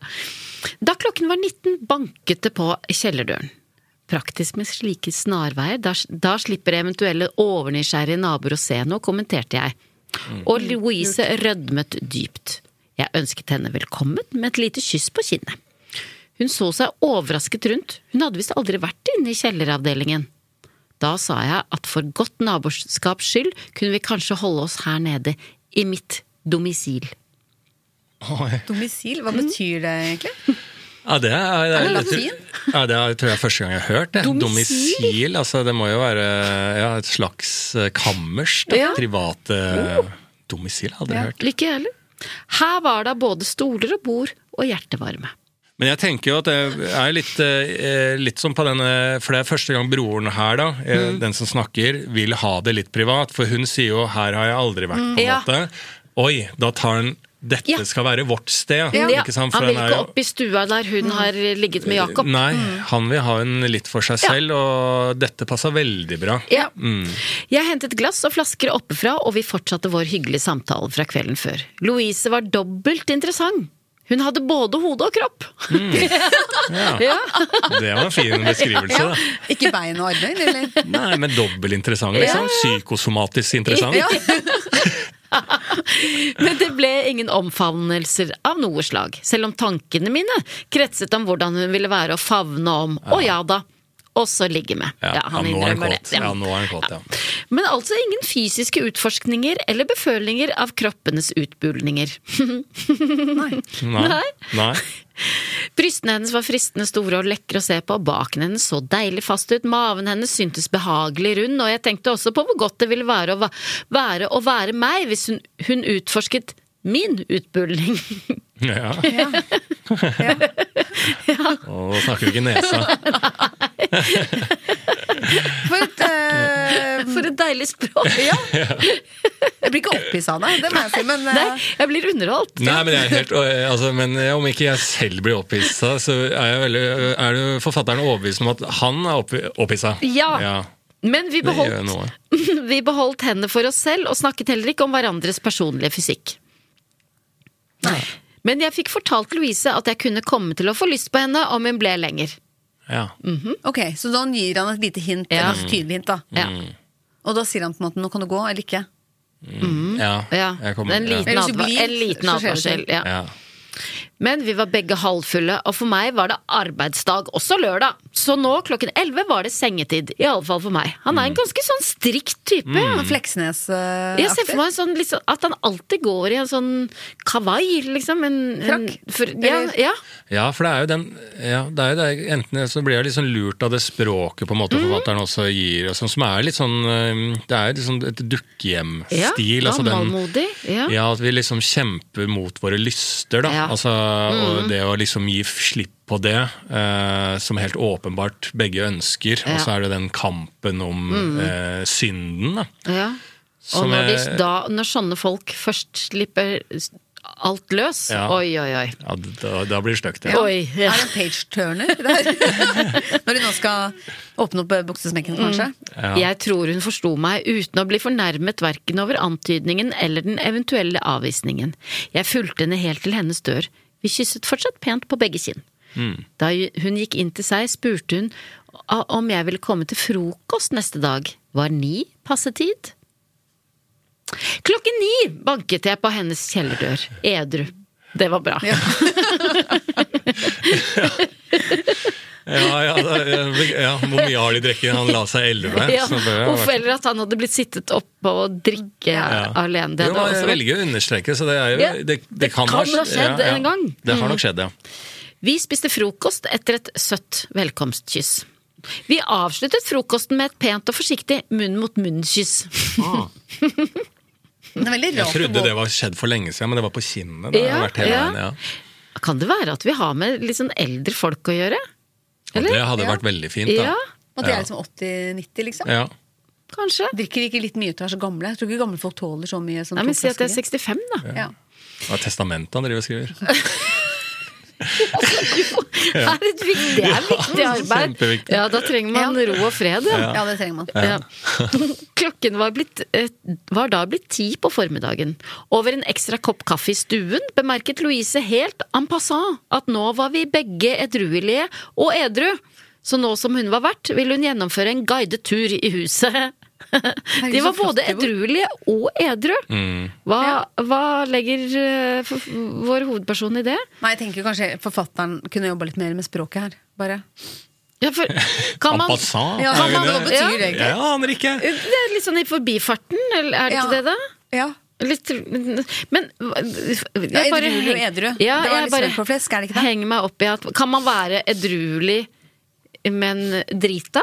Da klokken var 19 banket det på kjellerdøren. Praktisk med slike snarveier, da, da slipper eventuelle overnysgjerrige naboer å se noe, kommenterte jeg. Og Louise rødmet dypt. Jeg ønsket henne velkommen med et lite kyss på kinnet. Hun så seg overrasket rundt, hun hadde visst aldri vært inne i kjelleravdelingen. Da sa jeg at for godt naboskaps skyld kunne vi kanskje holde oss her nede, i mitt domisil. Oi. Domisil, hva betyr det egentlig? Ja, det er, det Er det jeg Ja, det er, tror jeg er første gang jeg har hørt det. Domisil? Domisil. Altså, det må jo være ja, et slags eh, kammers. Da. Ja. Private domisil, hadde jeg hørt. Ikke jeg heller. Her var det både stoler og bord og hjertevarme. Men jeg tenker jo at det er litt, eh, litt som på denne For det er første gang broren her, da, eh, Mm. den som snakker, vil ha det litt privat. For hun sier jo 'her har jeg aldri vært', på en Mm. Ja. måte. Oi, da tar han Dette Ja. skal være vårt sted. Ja, Ikke sant? For han vil er ikke jo- opp i stua der hun har ligget med Jakob. Nei, han vil ha en litt for seg Ja. selv, og dette passa veldig bra. Ja. Mm. Jeg hentet glass og flasker oppefra, og vi fortsatte vår hyggelige samtale fra kvelden før. Louise var dobbelt interessant. Hun hadde både hode og kropp. [laughs] Ja, Ja. det var en fin beskrivelse, da. Ikke bein og armer, eller? Nei, men dobbelt interessant, liksom. Psykosomatisk interessant. Ja. [laughs] [laughs] Men det ble ingen omfavnelser av noe slag, selv om tankene mine kretset om hvordan hun ville være å favne om, og ja da, også ligge med. Ja, Ja, han er innrømmer det. Ja, nå er han kåt, ja. Men altså ingen fysiske utforskninger eller befølinger av kroppenes utbulninger. [laughs] Nei. Nei. Nei. Brystene hennes var fristende store og lekre å se på, baken hennes så deilig fast ut, maven hennes syntes behagelig rund, og jeg tenkte også på hvor godt det ville være å være, å være meg hvis hun, hun utforsket min utbulning. [laughs] Ja. [laughs] Og snakker du ikke nesa. [laughs] For et uh, For et deilig språk! [laughs] Ja. Jeg blir ikke opphissa av det, det må jeg si, men uh... Nei, jeg blir underholdt. Nei, men jeg er helt altså, Men om ikke jeg selv blir opphissa, så er, jeg veldig, er du forfatteren overbevist om at han er opp- opphissa. Ja. Men vi beholdt, vi beholdt henne for oss selv og snakket heller ikke om hverandres personlige fysikk. Men jeg fikk fortalt Louise at jeg kunne komme til å få lyst på henne om hun ble lenger. Ja. Ok, så da gir han et lite hint, Ja. et tydelig hint, da. Ja. Og da sier han på en måte 'nå kan du gå', eller ikke. ja. Ja, Jeg kommer- en liten, ja. hvis du adva blir, en liten advarsel. ja. Ja. Ja. Men vi var begge halvfulle, og for meg var det arbeidsdag også lørdag. Så nå klokken 11 var det sengetid, i alle fall for meg. Han Mm. er en ganske sånn strikt type. Fleksnes-aktig. Jeg ser for meg sånn, liksom, at han alltid går i en sånn kavai liksom. En, en, for, ja, ja. Ja, for det er jo den ja, det er jo det, Enten så blir jeg litt sånn lurt av det språket på en måte forfatteren også gir, og sånn, som er litt sånn Det er liksom et dukkehjemstil. Ja, altså den- ja. ja, at vi liksom kjemper mot våre lyster, da. Ja. Mm. Og det å liksom gi slipp på det, eh, som helt åpenbart begge ønsker. Og Ja. Og så er det den kampen om eh, synden, da. ja. Og når, de, da, når sånne folk først slipper alt løs, Ja. oi, oi, oi. Ja, da, da blir det stygt. Ja. Oi, ja. Er det en page-turner der? [laughs] Når de nå skal åpne opp buksesmekken, kanskje? Ja. Jeg tror hun forsto meg uten å bli fornærmet verken over antydningen eller den eventuelle avvisningen. Jeg fulgte henne helt til hennes dør. Vi kysset fortsatt pent på begge kinn. Da hun gikk inn til seg, spurte hun om jeg ville komme til frokost neste dag. Var ni passe tid? Klokken ni banket jeg på hennes kjellerdør, edru. Det var bra. Ja. [laughs] [laughs] Ja, ja, ja, ja, Hvor mye har de drukket? Han la seg elleve. Ja, det vært- eller at han hadde blitt sittet oppe og drikke Ja. alene. Det Jo, hadde man også velger å understreke, så det er Ja, Det, det, det kan, kan ha skjedd en gang. Det har Mm. nok skjedd, ja. Vi spiste frokost etter et søtt velkomstkyss. Vi avsluttet frokosten med et pent og forsiktig munn-mot-munn-kyss. Det er Jeg trodde det var skjedd for lenge siden, men det var på kinnet. Ja, ja. veien, ja. Kan det være at vi har med litt sånn eldre folk å gjøre? Eller? det hadde Ja. vært veldig fint, da. Ja, At de Ja. er liksom 80-90, liksom. Ja. kanskje. Drikker de ikke litt mye til å være så gamle? Jeg tror ikke gamle folk tåler så mye. Som Nei, men Si at det er 65, da. Ja. Det er testamentet han driver og skriver. [laughs] Det er et viktig, det er viktig arbeid. Ja, da trenger man ro og fred, ja. ja, det trenger man. Ja. [laughs] Klokken var, blitt, eh, var da blitt ti på formiddagen. Over en ekstra kopp kaffe i stuen bemerket Louise helt en passant at nå var vi begge edruelige og edru. Så nå som hun var vert, ville hun gjennomføre en guidet tur i huset. De var både edruelige og edru. Mm. Hva, hva legger uh, vår hovedperson i det? Nei, jeg tenker kanskje forfatteren kunne jobba litt mer med språket her. Bare. Ja, for, kan man ja, kan man, hva det betyr det? det egentlig? Jeg aner ikke. Det er litt sånn i forbifarten, er det Ja. ikke det, da? Ja. Litt, men jeg bare og edru. Ja, Det var litt bare på flesk, er det ikke det? henger meg opp i at Kan man være edruelig, men drita?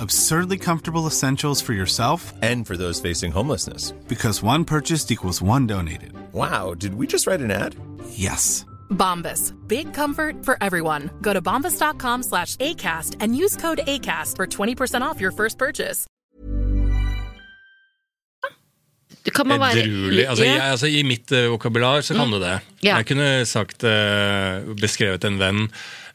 Absurdly comfortable essentials for yourself And for those facing homelessness. because one purchased equals one donated. Wow, did we just write an ad? Yes. Bombas. Big comfort for everyone. Go to bombas.com slash ACAST and use code ACAST for 20% off your first purchase. Kan man være Edruelig. Altså, Ja. jeg, altså, I mitt uh, vokabular så kan du det. Ja. Jeg kunne sagt uh, beskrevet en venn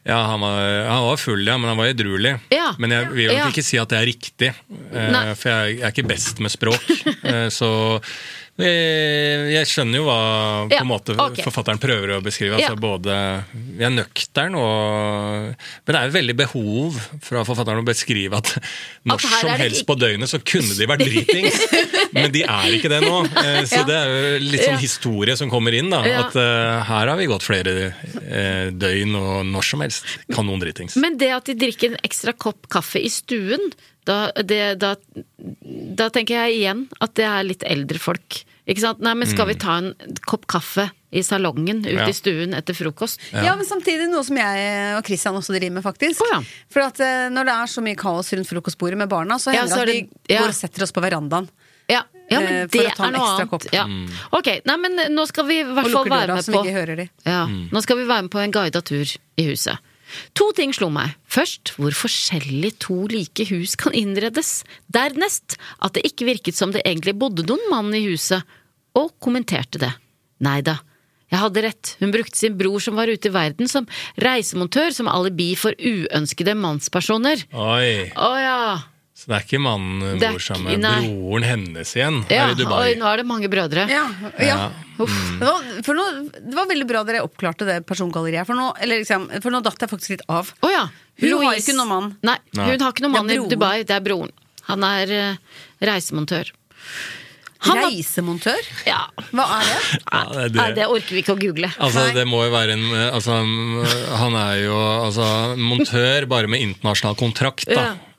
ja, han var, han var full, ja, men han var edruelig. Ja. Men jeg vil nok Ja. ikke si at det er riktig, eh, for jeg, jeg er ikke best med språk. [laughs] Eh, så jeg, jeg skjønner jo hva på Ja, måte okay. forfatteren prøver å beskrive. Ja. Altså både vi er nøktern, og, men det er jo veldig behov fra forfatteren å beskrive at når her som helst ikke- på døgnet så kunne de vært dritings. Men de er ikke det nå. Eh, Så Ja. det er jo litt sånn Ja. historie som kommer inn. da Ja. At uh, her har vi gått flere uh, døgn, og når som helst kan noen dritings. Men det at de drikker en ekstra kopp kaffe i stuen, da, det, da, da tenker jeg igjen at det er litt eldre folk. Ikke sant? Nei, men skal vi ta en kopp kaffe i salongen ute Ja. i stuen etter frokost? Ja. men samtidig noe som jeg og Christian også driver med, faktisk. Oh, ja. For at eh, når det er så mye kaos rundt frokostbordet med barna, så Ja, hender så er det at vi ja. går og setter oss på verandaen. Ja, ja men Eh, for det å ta en er noe annet. Ja. Ok, nei, men nå skal vi i hvert Og fall lukker være døra, med så på vi ikke hører de. Ja, Nå skal vi være med på en guida tur i huset. To ting slo meg. Først hvor forskjellig to like hus kan innredes. Dernest at det ikke virket som det egentlig bodde noen mann i huset, og kommenterte det. Nei da. Jeg hadde rett, hun brukte sin bror som var ute i verden som reisemontør som alibi for uønskede mannspersoner. Oi, Å ja. Så det er ikke mannen bor sammen med nei. broren hennes igjen ja. her i Dubai? Oi, nå er det mange brødre. Ja, ja. Uff. Det, var, for nå, det var veldig bra dere oppklarte det persongalleriet. For nå, eller liksom, for nå datt jeg faktisk litt av. Oh, ja. Hun har ikke noen mann. Nei, hun har ikke noen mann i. Dubai. Det er broren. Han er uh, reisemontør. Han Reisemontør? Ja. Hva er det? Ja, det er det. Nei, det orker vi ikke å google. Altså, det må jo være en altså, Han er jo altså, montør bare med internasjonal kontrakt, da. Ja.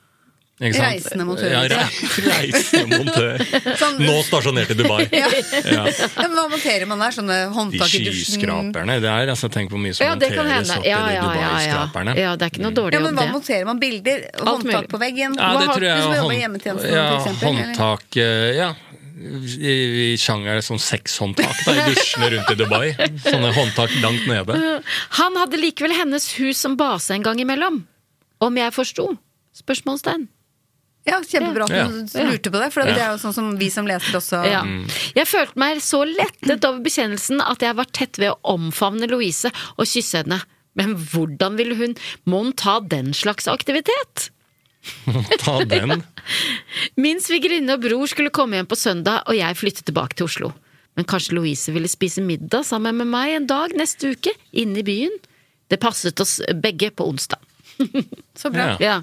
Ikke sant? Reisende montør. Ja, re [laughs] reisende montør. Sånn- Nå stasjonert i Dubai. [laughs] Ja. Ja. Men hva monterer man der? Sånne håndtak i dusjen? skyskraperne Det er, altså, tenk hvor mye som Ja, det kan monteres hende. opp Ja, de ja, ja, ja. Dubai-skraperne. ja, det er ikke noe dårlig Ja, men hva monterer man? Bilder? Håndtak på veggen? Ja, Hva det har- tror jeg som hånd- ja, håndtak eh, Ja. I, i sjangeren sånn sexhåndtak da, i dusjene rundt i Dubai. Sånne håndtak langt nede. Han hadde likevel hennes hus som base en gang imellom. Om jeg forsto? Spørsmålstegn. Ja, kjempebra at Ja. du lurte på det, for det er jo sånn som vi som leser også Ja. Jeg følte meg så lettet over bekjennelsen at jeg var tett ved å omfavne Louise og kysse henne. Men hvordan ville hun mon ta den slags aktivitet? Ta den. [laughs] Min svigerinne og bror skulle komme hjem på søndag, og jeg flyttet tilbake til Oslo. Men kanskje Louise ville spise middag sammen med meg en dag neste uke, inne i byen? Det passet oss begge på onsdag. Så bra. [laughs] Ja. Ja.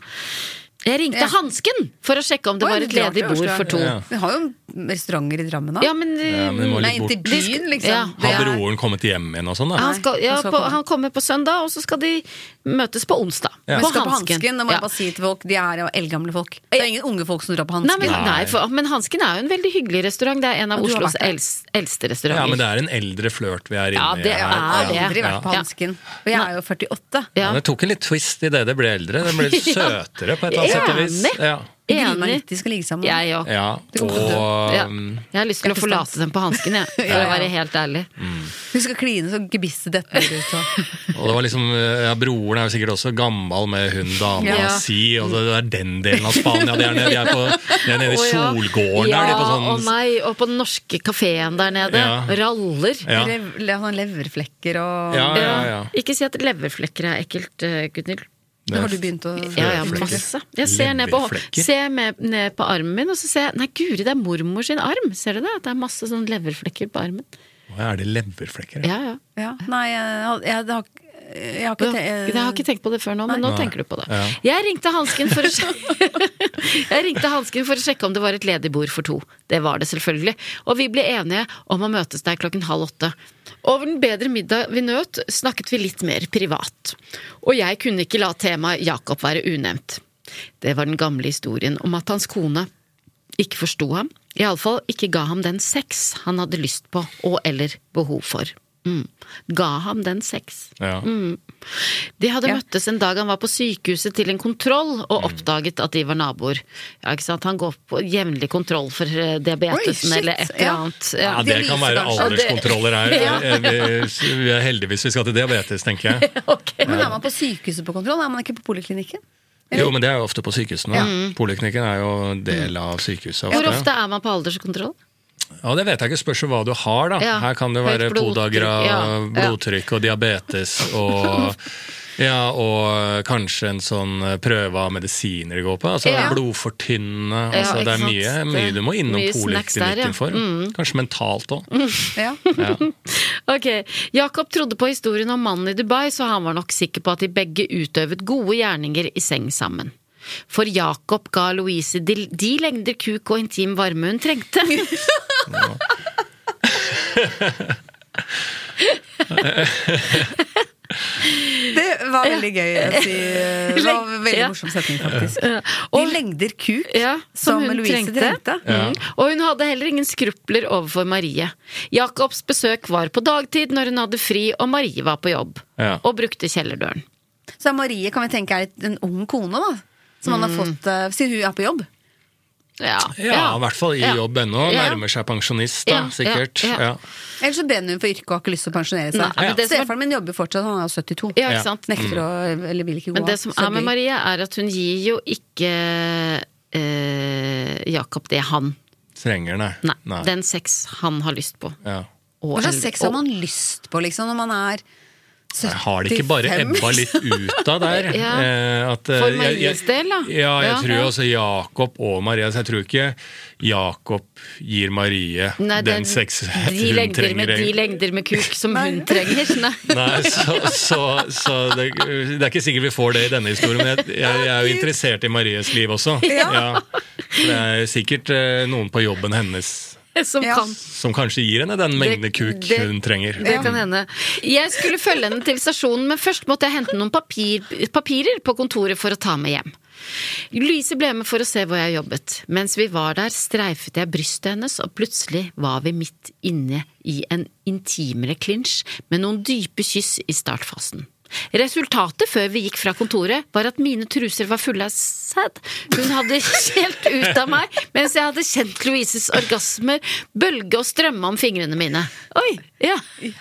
Jeg ringte Ja. Hansken for å sjekke om det Oi, var et ledig bord for to. Ja. Vi har jo restauranter i Drammen da. Ja, men, Ja, men det må Nei, litt bort. byen, liksom. Ja. Har er- broren kommet hjem igjen og sånn, da? han, skal, ja, han skal på, han kommer på søndag, og så skal de møtes på onsdag. Ja. På skal på Hansken. Hansken, må jeg bare si til folk, de er jo eldgamle folk. Det er ingen unge folk som drar på Nei, Hansken. men, Nei. nei, for, men Hansken er jo en veldig hyggelig restaurant. Det er en av Oslos eldste, restauranter. Ja, men det er en eldre flørt vi er inne Ja, i det her. Jeg har er aldri vært på Hansken. Og jeg er jo 48. Ja. Ja, det tok en litt twist i det det ble eldre. Det ble [laughs] søtere på et eller annet sett og vis. Enig. Ja. Meg Enig. de skal ligge sammen. Jeg òg. Ja, og Ja. Jeg har lyst til å forlate dem på hansken, jeg. [laughs] For Ja, å være helt ærlig. Hun skal kline så gebisset detter ut. Og. Og det var liksom, ja, Broren er jo sikkert også gammel med hun dama Ja. si, og det er den delen av Spania. De er nede, de er på, de er nede i Solgården Ja, der. De er på sånn, og nei, og på den norske kafeen der nede. Ja. Raller. Ja. Lev, lev, leverflekker og Ja, ja, ja. Ikke si at leverflekker er ekkelt, eh, Gunhild. Det har du begynt å Ja, ja, masse. Jeg ser ned på, ser med, ned på armen min, og så ser jeg Nei, guri, det er mormor sin arm! Ser du det? At det er masse sånn leverflekker på armen. Hva er det leverflekker? Ja, ja. Ja. Nei, jeg, jeg, det har, jeg har ikke har, jeg har ikke tenkt på det før nå, men nå Nei. tenker du på det. Ja. Jeg ringte hansken for å sjekke [laughs] Jeg ringte hansken for å sjekke om det var et ledig bord for to. Det var det selvfølgelig. Og vi ble enige om å møtes der klokken halv åtte. Over den bedre middag vi nøt, snakket vi litt mer privat. Og jeg kunne ikke la temaet Jakob være unevnt. Det var den gamle historien om at hans kone ikke forsto ham, iallfall ikke ga ham den sex han hadde lyst på og eller behov for. Mm. Ga ham den sex. Ja. Mm. De hadde Ja. møttes en dag han var på sykehuset til en kontroll, og oppdaget at de var naboer. Ja, ikke sant? Han går på jevnlig kontroll for eh, diabetesen Oi, eller et eller annet. Ja, det kan være alderskontroller her. Ja. Eh, Vi, vi er heldigvis vi skal til diabetes, tenker jeg. [laughs] Men er man på sykehuset på kontroll? Er man ikke på poliklinikken? Jo, men det er jo ofte på sykehusene. Ja. Poliklinikken er jo del av sykehuset. Hvor ofte er man på alderskontroll? Ja, Det vet jeg ikke, spørs hva du har. da. Ja, Her kan det være podagra, ja, ja. blodtrykk og diabetes og [laughs] Ja, og kanskje en sånn prøve av medisiner de går på. Altså Ja. blodfortynnende. Ja, Altså, det er mye, mye du må innom poliklinikken ja. for. Mm. Kanskje mentalt òg. [laughs] Ja. Ja. [laughs] Ok, Jakob trodde på historien om mannen i Dubai, så han var nok sikker på at de begge utøvet gode gjerninger i seng sammen. For Jakob ga Louise de, de lengder kuk og intim varme hun trengte. Det var veldig gøy å si. Det var en veldig Ja. morsom setning, faktisk. Ja. De lengder kuk Ja, som, som Louise trengte. trengte. Mm. Og hun hadde heller ingen skrupler overfor Marie. Jakobs besøk var på dagtid når hun hadde fri og Marie var på jobb. Og brukte kjellerdøren. Så Marie kan vi tenke er en ung kone, da. Som han har Mm. fått uh, Siden hun er på jobb. Ja, Ja, i hvert fall i Ja. jobb ennå. Nærmer seg pensjonist, da, Ja, sikkert. ja, ja. Ja. Ellers så brenner hun for yrket og har ikke lyst til å pensjonere seg. Nei, men Stefaren min jobber fortsatt, han er 72. Ja, ikke sant? Nekter å, eller vil ikke gå Men det som er med. Marie, er at hun gir jo ikke eh, Jakob det han Trenger, nei. Nei, den sex han har lyst på. Ja. Og Hva slags sex har man lyst på, liksom, når man er 75? Jeg har det ikke bare ebba litt ut av der? [laughs] Ja. Eh, at, eh, For Maries del, da. Ja, jeg Ja. tror Ja. også Jakob og Maria. Så jeg tror ikke Jakob gir Marie Nei, er den sex de hun lengder trenger. med de lengder med kuk som hun [laughs] trenger. Nei. Nei, så, så, så det, det er ikke sikkert vi får det i denne historien, men jeg, jeg, jeg er jo interessert i Maries liv også. Ja. Det er sikkert eh, noen på jobben hennes [laughs] Som kan. som kanskje gir henne den mengde kuk det- hun trenger. Det kan hende. Jeg skulle følge henne til stasjonen, men først måtte jeg hente noen papir, papirer på kontoret for å ta med hjem. Louise ble med for å se hvor jeg jobbet. Mens vi var der, streifet jeg brystet hennes, og plutselig var vi midt inne i en intimere klinsj med noen dype kyss i startfasen. Resultatet før vi gikk fra kontoret, var at mine truser var fulle av sæd. Hun hadde skjelt ut av meg, mens jeg hadde kjent Louises orgasmer bølge og strømme om fingrene mine. Oi, ja.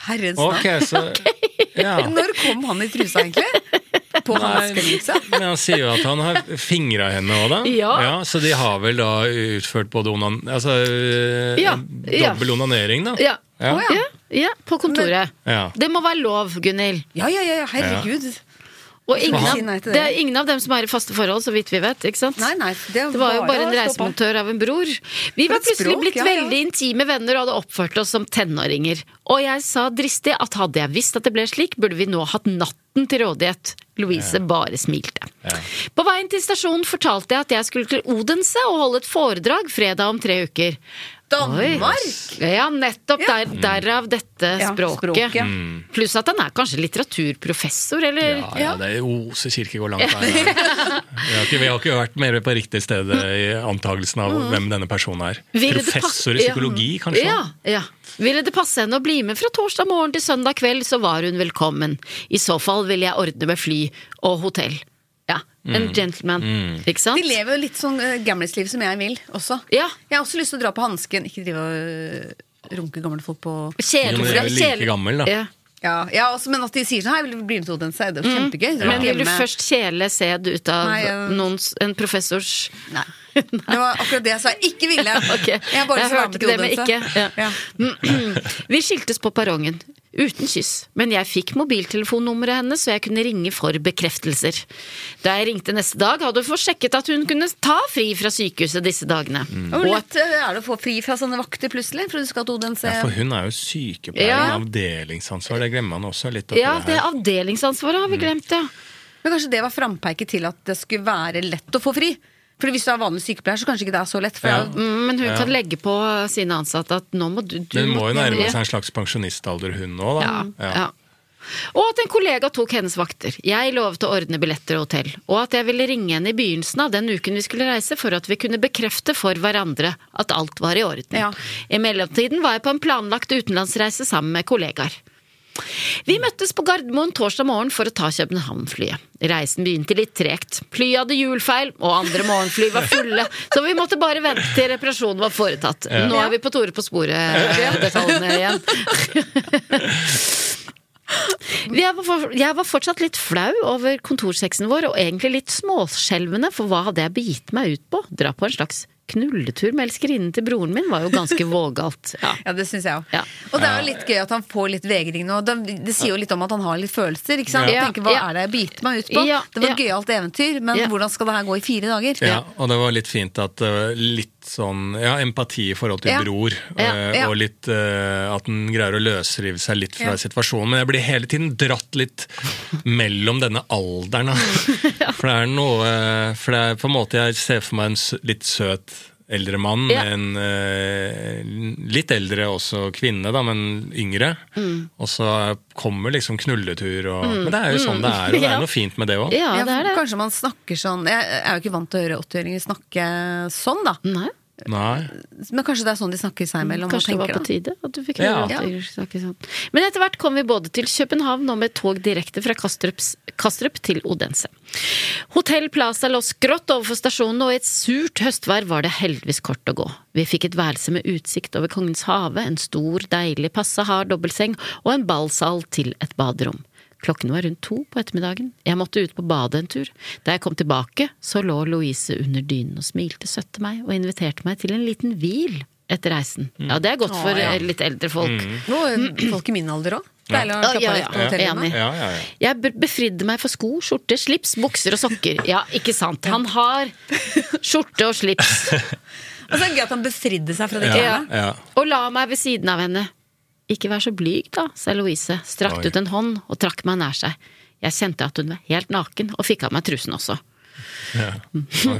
Herrens navn. Okay, så [laughs] ja. Når kom han i trusa, egentlig? På Nei? Men han sier jo at han har fingra henne òg, da. Ja. Så de har vel da utført både onan... Altså Ja, ja. dobbel onanering, da. Ja. Ja. Ja, ja, på kontoret. Ja. Det må være lov, Gunhild. Ja, ja, ja, herregud. Og ingen av, det er ingen av dem som er i faste forhold, så vidt vi vet. ikke sant? Nei, nei, det, Det var jo bare en reisemontør av en bror. Vi var plutselig språk, blitt ja, ja. veldig intime venner og hadde oppført oss som tenåringer. Og jeg sa dristig at hadde jeg visst at det ble slik, burde vi nå hatt natten til rådighet. Louise bare smilte. På veien til stasjonen fortalte jeg at jeg skulle til Odense og holde et foredrag fredag om tre uker. Danmark? Oi. Ja, nettopp. Der, derav dette Ja, språket. språket. Mm. Pluss at han er kanskje litteraturprofessor, eller? Ja, ja, det er Ose kirkegård langt der. [laughs] Vi har, ikke, vi har ikke vært mer på riktig sted i antagelsen av hvem denne personen er. Mm. Ville Professor i psykologi, ja. kanskje? Ja, ja. Ville det passe henne å bli med fra torsdag morgen til søndag kveld, så var hun velkommen. I så fall ville jeg ordne med fly og hotell. En gentleman. Ikke sant? De lever jo litt sånn uh, gamlisliv som jeg vil også. Ja. Jeg har også lyst til å dra på hansken, ikke drive og øh, runke gamle folk på Kjedelig. Men jeg er jo like gammel, da. Ja. Ja, ja også, men at de sier sånn Hei, vil du bli med til Odense? Det er jo kjempegøy. Så Men vil du hjemme- først kjele sæd ut av Nei, jeg- noens, en professors Nei. [laughs] Det var akkurat det jeg sa jeg ikke ville. [laughs] Ok, Jeg har bare jeg lyst til å være hørte med ikke det, men Odense. ikke. Ja. Ja. [clears throat] Vi skiltes på perrongen. Uten kyss. Men jeg fikk mobiltelefonnummeret hennes, så jeg kunne ringe for bekreftelser. Da jeg ringte neste dag, hadde hun fått sjekket at hun kunne ta fri fra sykehuset disse dagene. Hvor lett øh, er det å få fri fra sånne vakter plutselig? For du skal. Ja, for hun er jo sykepleier Ja. med avdelingsansvar, det glemmer man også litt. ja, det det avdelingsansvaret har vi glemt, ja. Men kanskje det var frampeiket til at det skulle være lett å få fri? For hvis du er vanlig sykepleier, så kanskje ikke det er så lett. For Ja. jo- Mm, Men hun Ja. kan legge på sine ansatte at nå må du, du Men hun må jo nærme seg en slags pensjonistalder, hun òg, da. Ja, ja. Og at en kollega tok hennes vakter. Jeg lovet å ordne billetter og hotell. Og at jeg ville ringe henne i begynnelsen av den uken vi skulle reise, for at vi kunne bekrefte for hverandre at alt var i orden. Ja. I mellomtiden var jeg på en planlagt utenlandsreise sammen med kollegaer. Vi møttes på Gardermoen torsdag morgen for å ta København-flyet. Reisen begynte litt tregt. Flyet hadde hjulfeil, og andre morgenfly var fulle, så vi måtte bare vente til reparasjonen var foretatt. Nå er vi på Tore på sporet-detaljene igjen. Jeg var, jeg var fortsatt litt flau over kontorsexen vår, og egentlig litt småskjelvende, for hva hadde jeg begitt meg ut på? Dra på en slags knulletur med elskerinnen til broren min var jo ganske [laughs] vågalt. Ja. Ja, det syns jeg òg. Ja. Og det er jo litt gøy at han får litt vegring nå. Det, det sier jo litt om at han har litt følelser. ikke sant? Ja. Jeg tenker, Hva Ja. er det jeg biter meg ut på? Ja, Det var ja. et gøyalt eventyr, men Ja. hvordan skal det her gå i fire dager? Ja, og det var litt fint at uh, litt sånn ja, empati i forhold til Ja. bror, Ja, ja. og litt uh, at den greier å løsrive seg litt fra situasjonen. Men jeg blir hele tiden dratt litt mellom denne alderen. [laughs] For det er noe uh, For det er på en måte jeg ser for meg en litt søt eldre mann, Ja. en uh, litt eldre også kvinne, da, men yngre. Mm. Og så kommer liksom knulletur og Men det er jo sånn det er, og det Ja. er noe fint med det òg. Ja, det det. Kanskje man snakker sånn Jeg er jo ikke vant til å høre 80-åringer snakke sånn, da. Nei. Nei. Men kanskje det er sånn de snakker seg imellom. Kanskje det var på da. tide at du fikk Ja. høre at jeg snakker sånn. Men etter hvert kom vi både til København og med tog direkte fra Kastrups, Kastrup til Odense. Hotell Plaza lå skrått overfor stasjonen, og i et surt høstvær var det heldigvis kort å gå. Vi fikk et værelse med utsikt over Kongens hage, en stor, deilig, passe hard dobbeltseng og en ballsal til et baderom. Klokken var rundt to på ettermiddagen. Jeg måtte ut på badet en tur. Da jeg kom tilbake, så lå Louise under dynen og smilte søtt til meg og inviterte meg til en liten hvil etter reisen. Ja, det er godt for Å, ja. eh, litt eldre folk. Nå er folk i min alder òg. Deilig å Ja, slappe ja, av litt på hotellet. Enig. Ja, ja, ja. Jeg befridde meg for sko, skjorte, slips, bukser og sokker. Ja, ikke sant. Han har skjorte og slips. [laughs] Og så er det gøy at han befridde seg fra det. Ja, ja. Og la meg ved siden av henne. Ikke vær så blyg, da, sa Louise, strakte ut en hånd og trakk meg nær seg. Jeg kjente at hun var helt naken, og fikk av meg trusen også. Ja.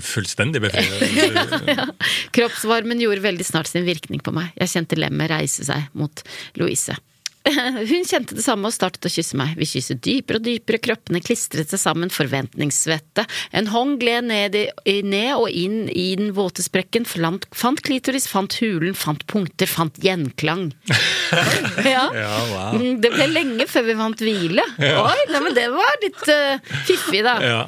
Fullstendig befriende. Fullstendig [laughs] ja. Kroppsvarmen gjorde veldig snart sin virkning på meg. Jeg kjente lemmet reise seg mot Louise. [laughs] Hun kjente det samme og startet å kysse meg. Vi kysset dypere og dypere, kroppene klistret seg sammen, forventningssvette. En hånd gled ned, i, ned og inn i den våte sprekken, fant, fant klitoris, fant hulen, fant punkter, fant gjenklang. [laughs] ja. Ja, wow. Mm, Det ble lenge før vi vant hvile. Oi, nei, men det var litt uh, fiffig, da. Ja.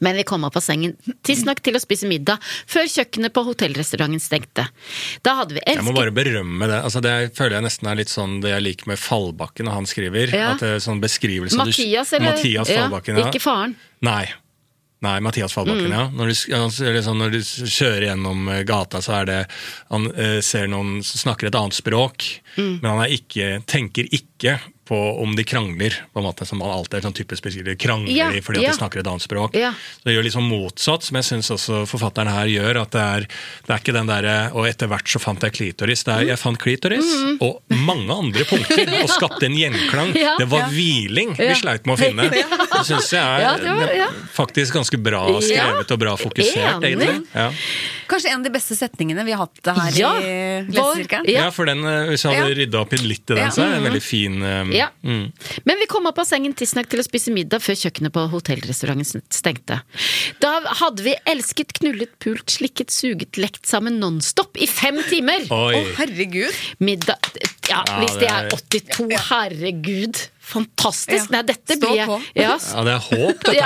Men vi kom opp av sengen tidsnok til å spise middag før kjøkkenet på hotellrestauranten stengte. Da hadde vi Jeg må bare berømme det. Altså, det føler jeg nesten er litt sånn det jeg liker med Fallbakken når han skriver. Ja. At det er sånn beskrivelse Mathias, eller? Mathias Fallbakken, ja. Ikke faren. Nei. Nei, Mathias Fallbakken, Mm. ja. Når du, sånn, når du kjører gjennom eh, gata, så er det Han eh, ser noen som snakker et annet språk, Mm. men han er ikke, tenker ikke på om de krangler, på en måte som man alltid er sånn typisk beskriver. Krangler Ja, de fordi at ja. de snakker et annet språk. Ja. Så det gjør liksom motsatt, som jeg syns også forfatteren her gjør. At det er, det er ikke den derre Og etter hvert så fant jeg klitoris. Det er jeg fant klitoris og mange andre punkter, og skapte en gjenklang. Mm. [laughs] Ja. det var Ja. hviling Ja. vi sleit med å finne. [laughs] Det syns jeg er Ja, det var- ja. faktisk ganske bra skrevet og bra fokusert, Enig. egentlig. Ja. Kanskje en av de beste setningene vi har hatt her Ja. i Lesesirkelen. Ja. Ja, for den, eh, hvis jeg hadde Ja. rydda opp litt i den, så er det en veldig fin eh, Ja. mm. Men vi kom opp av sengen tidsnok til å spise middag før kjøkkenet på hotellrestauranten stengte. Da hadde vi elsket, knullet, pult, slikket, suget, lekt sammen nonstop i fem timer! Å, oh, herregud. Middag Ja, Ja, hvis det er er- 82, herregud! Fantastisk! Nei, dette Stå blir på. Ja, [laughs] Ja, det er håp, dette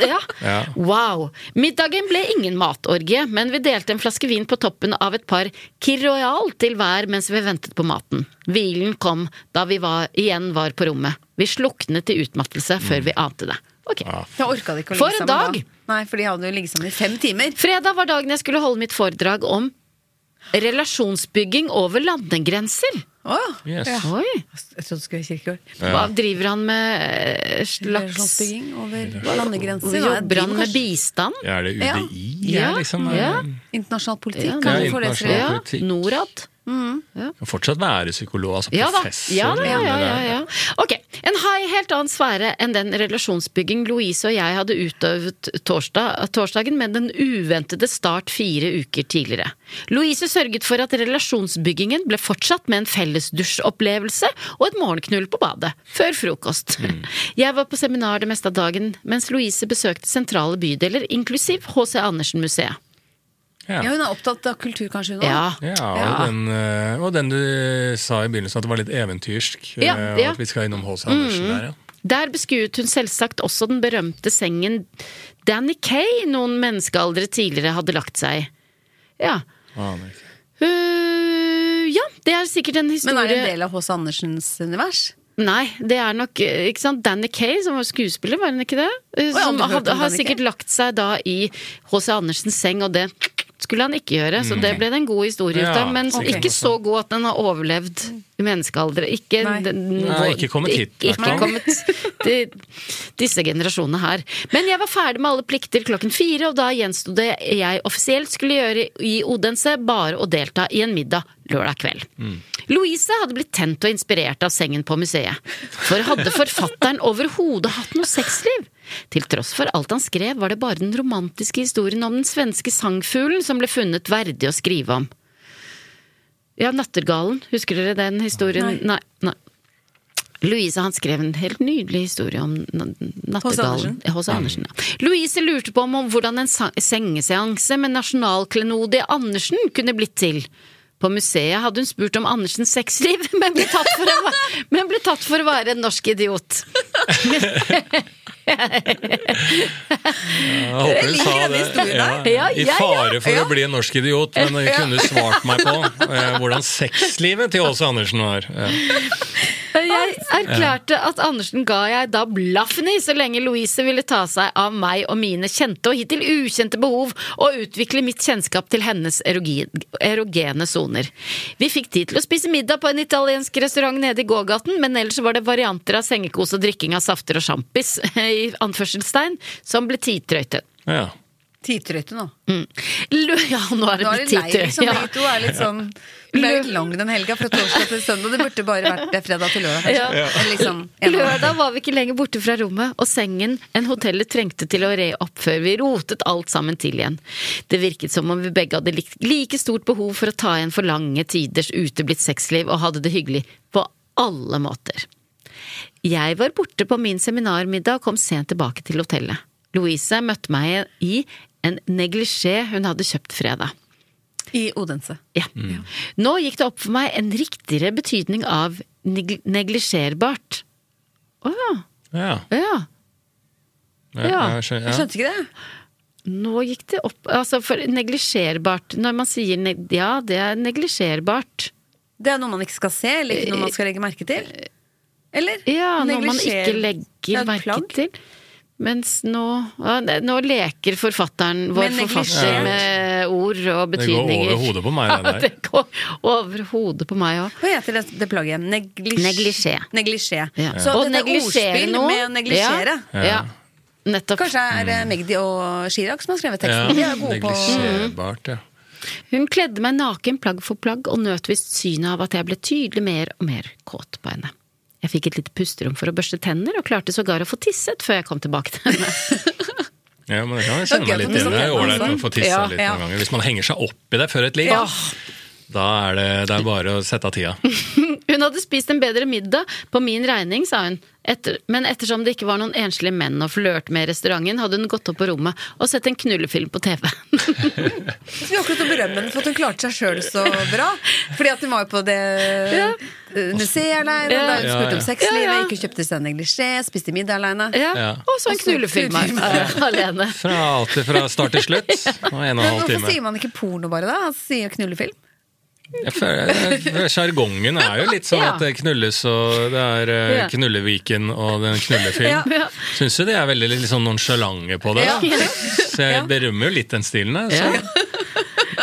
her. ja. Ja. Wow. Middagen ble ingen matorgie, men vi delte en flaske vin på toppen av et par Kir Royal til hver mens vi ventet på maten. Hvilen kom da vi var, igjen var på rommet. Vi sluknet i utmattelse før vi ante det. Okay. Jeg orka ikke å For ligge en sammen dag! da. Nei, for de hadde jo ligget sammen i fem timer. Fredag var dagen jeg skulle holde mitt foredrag om relasjonsbygging over landegrenser. Å, Yes. ja. Oi! Jeg trodde det skulle være kirkegård. Hva driver han med eh, slags over landegrenser. Jobber han med bistand? Ja, er det UDI? Ja, Ja, liksom, ja. Internasjonal politikk. Ja, kan ja, du få det? internasjonal Ja, politikk. Norad. Kan fortsatt være psykolog, altså Ja da. professor. Ja, da, ja, ja, ja, ja. Ok, En helt annen sfære enn den relasjonsbygging Louise og jeg hadde utøvet torsdag, torsdagen med den uventede start fire uker tidligere. Louise sørget for at relasjonsbyggingen ble fortsatt med en fellesdusjopplevelse og et morgenknull på badet, før frokost. [laughs] Jeg var på seminar det meste av dagen, mens Louise besøkte sentrale bydeler, inklusiv H.C. Andersen-museet. Ja, Ja. hun er opptatt av kultur, kanskje, hun? Ja. Ja, og, Ja. Den, eh, og den du sa i begynnelsen, at det var litt eventyrsk. eh, Ja, og ja. At vi skal innom H.C. Andersen der, ja. Der beskuet hun selvsagt også den berømte sengen Danny Kay noen menneskealdre tidligere hadde lagt seg i. Ja. Aner ikke. Øh, ja, det er sikkert en historie Men er det en del av H.C. Andersens univers? Nei, det er nok eh, ikke sant? Danny Kay, som var skuespiller, var hun ikke det? Som hadde, har sikkert lagt seg da i H.C. Andersens seng, og det skulle han ikke gjøre, så det ble det en god historie ut Ja, av. Men sikkert. ikke så god at den har overlevd i menneskealder. Ikke, Nei. ikke kommet hit, Ikke, ikke kommet til disse generasjonene her. Men jeg var ferdig med alle plikter klokken fire, og da gjensto det jeg offisielt skulle gjøre i Odense, bare å delta i en middag lørdag kveld. Louise hadde blitt tent og inspirert av sengen på museet. For hadde forfatteren overhodet hatt noe sexliv? Til tross for alt han skrev, var det bare den romantiske historien om den svenske sangfuglen som ble funnet verdig å skrive om. Ja, Nattergalen, husker dere den historien? Nei. nei. Louise han skrev en helt nydelig historie om na- Nattergalen. Hos Andersen. Ja. Louise lurte på om, hvordan en sengeseanse med nasjonalklenodie Andersen kunne blitt til. På museet hadde hun spurt om Andersens sexliv, [laughs] men ble tatt for å, ble tatt for å være en norsk idiot. [laughs] Jeg håper hun liker sa denne det. historien. Ja, I fare for å bli en norsk idiot, men hun kunne svart meg på eh, hvordan sexlivet til Åse Andersen var. Jeg erklærte at Andersen ga jeg da blaffen i så lenge Louise ville ta seg av meg og mine kjente og hittil ukjente behov og utvikle mitt kjennskap til hennes erogene soner. Vi fikk tid til å spise middag på en italiensk restaurant nede i gågaten, men ellers var det varianter av sengekos og drikking av safter og sjampis, i anførselstegn, som ble tidtrøytet. Ja. Tidtrøyte nå. Mm. Ja, nå er det Nå er blitt det lei, tidtrøyt. liksom. Ja. Begge to er litt sånn Det ble litt lang den helga, fra torsdag til søndag. Det burde bare vært det fredag til lørdag. Ja. Liksom, Lørdag var vi ikke lenger borte fra rommet, og sengen enn hotellet trengte til å re opp før vi rotet alt sammen til igjen. Det virket som om vi begge hadde lik- like stort behov for å ta igjen for lange tiders uteblitt sexliv, og hadde det hyggelig på alle måter. Jeg var borte på min seminarmiddag og kom sent tilbake til hotellet. Louise møtte meg i en neglisjé hun hadde kjøpt fredag. I Odense. Ja. Nå gikk det opp for meg en riktigere betydning av neg neglisjerbart. Å ja. Ja. ja. Ja, Ja. jeg skjønte ikke det. Nå gikk det opp Altså, for neglisjerbart Når man sier Ja, det er neglisjerbart. Det er noe man ikke skal se, eller ikke noe man skal legge merke til? Eller? Ja, når man Neglisjer- ikke legger er et merke plagg. til. Mens nå ja, Nå leker forfatteren, vår forfatter, med ord og betydninger. [laughs] Det går over hodet på meg, det Ja, der. det går over hodet på meg òg. Hva heter det, det plagget? Neglisj... Neglisjé. Neglisjé. Ja. Så Og dette er ordspill noe. med å neglisjere. Ja. ja. Nettopp. Kanskje er det Magdi og Chirag som har skrevet Ja, teksten. De er gode på neglisjerbart, ja. Hun kledde meg naken plagg for plagg og nøt visst synet av at jeg ble tydelig mer og mer kåt på henne. Jeg fikk et lite pusterom for å børste tenner, og klarte sågar å få tisset før jeg kom tilbake til henne. [laughs] Ja, men det kan jeg kjenne meg litt igjen i. Det er ålreit å få tissa Ja, litt ja. noen ganger. Hvis man henger seg opp i det før et ligg, da er det, det er bare å sette av tida. [laughs] Hun hadde spist en bedre middag på min regning, sa hun. Etter, men ettersom det ikke var noen enslige menn å flørte med i restauranten, hadde hun gått opp på rommet og sett en knullefilm på TV. [laughs] Så vi akkurat å berømme henne for at hun klarte seg sjøl så bra. Fordi at hun var jo på det Ja. eh, museet aleine, Ja. hun spurte om sexlivet, Ja, ja. gikk og kjøpte seg neglisjé, spiste middag aleine. Og så en knullefilm [laughs] alene. Fra, fra start til slutt. [laughs] Og en og en halv Hvorfor sier man ikke porno bare, da? Altså, sier knullefilm? Sjargongen er jo litt sånn Ja. at det knulles og det er uh, Knulleviken og den en knullefilm. Ja. Syns jo de er veldig litt sånn nonsjalante på det. da. Så jeg berømmer jo litt den stilen. Så.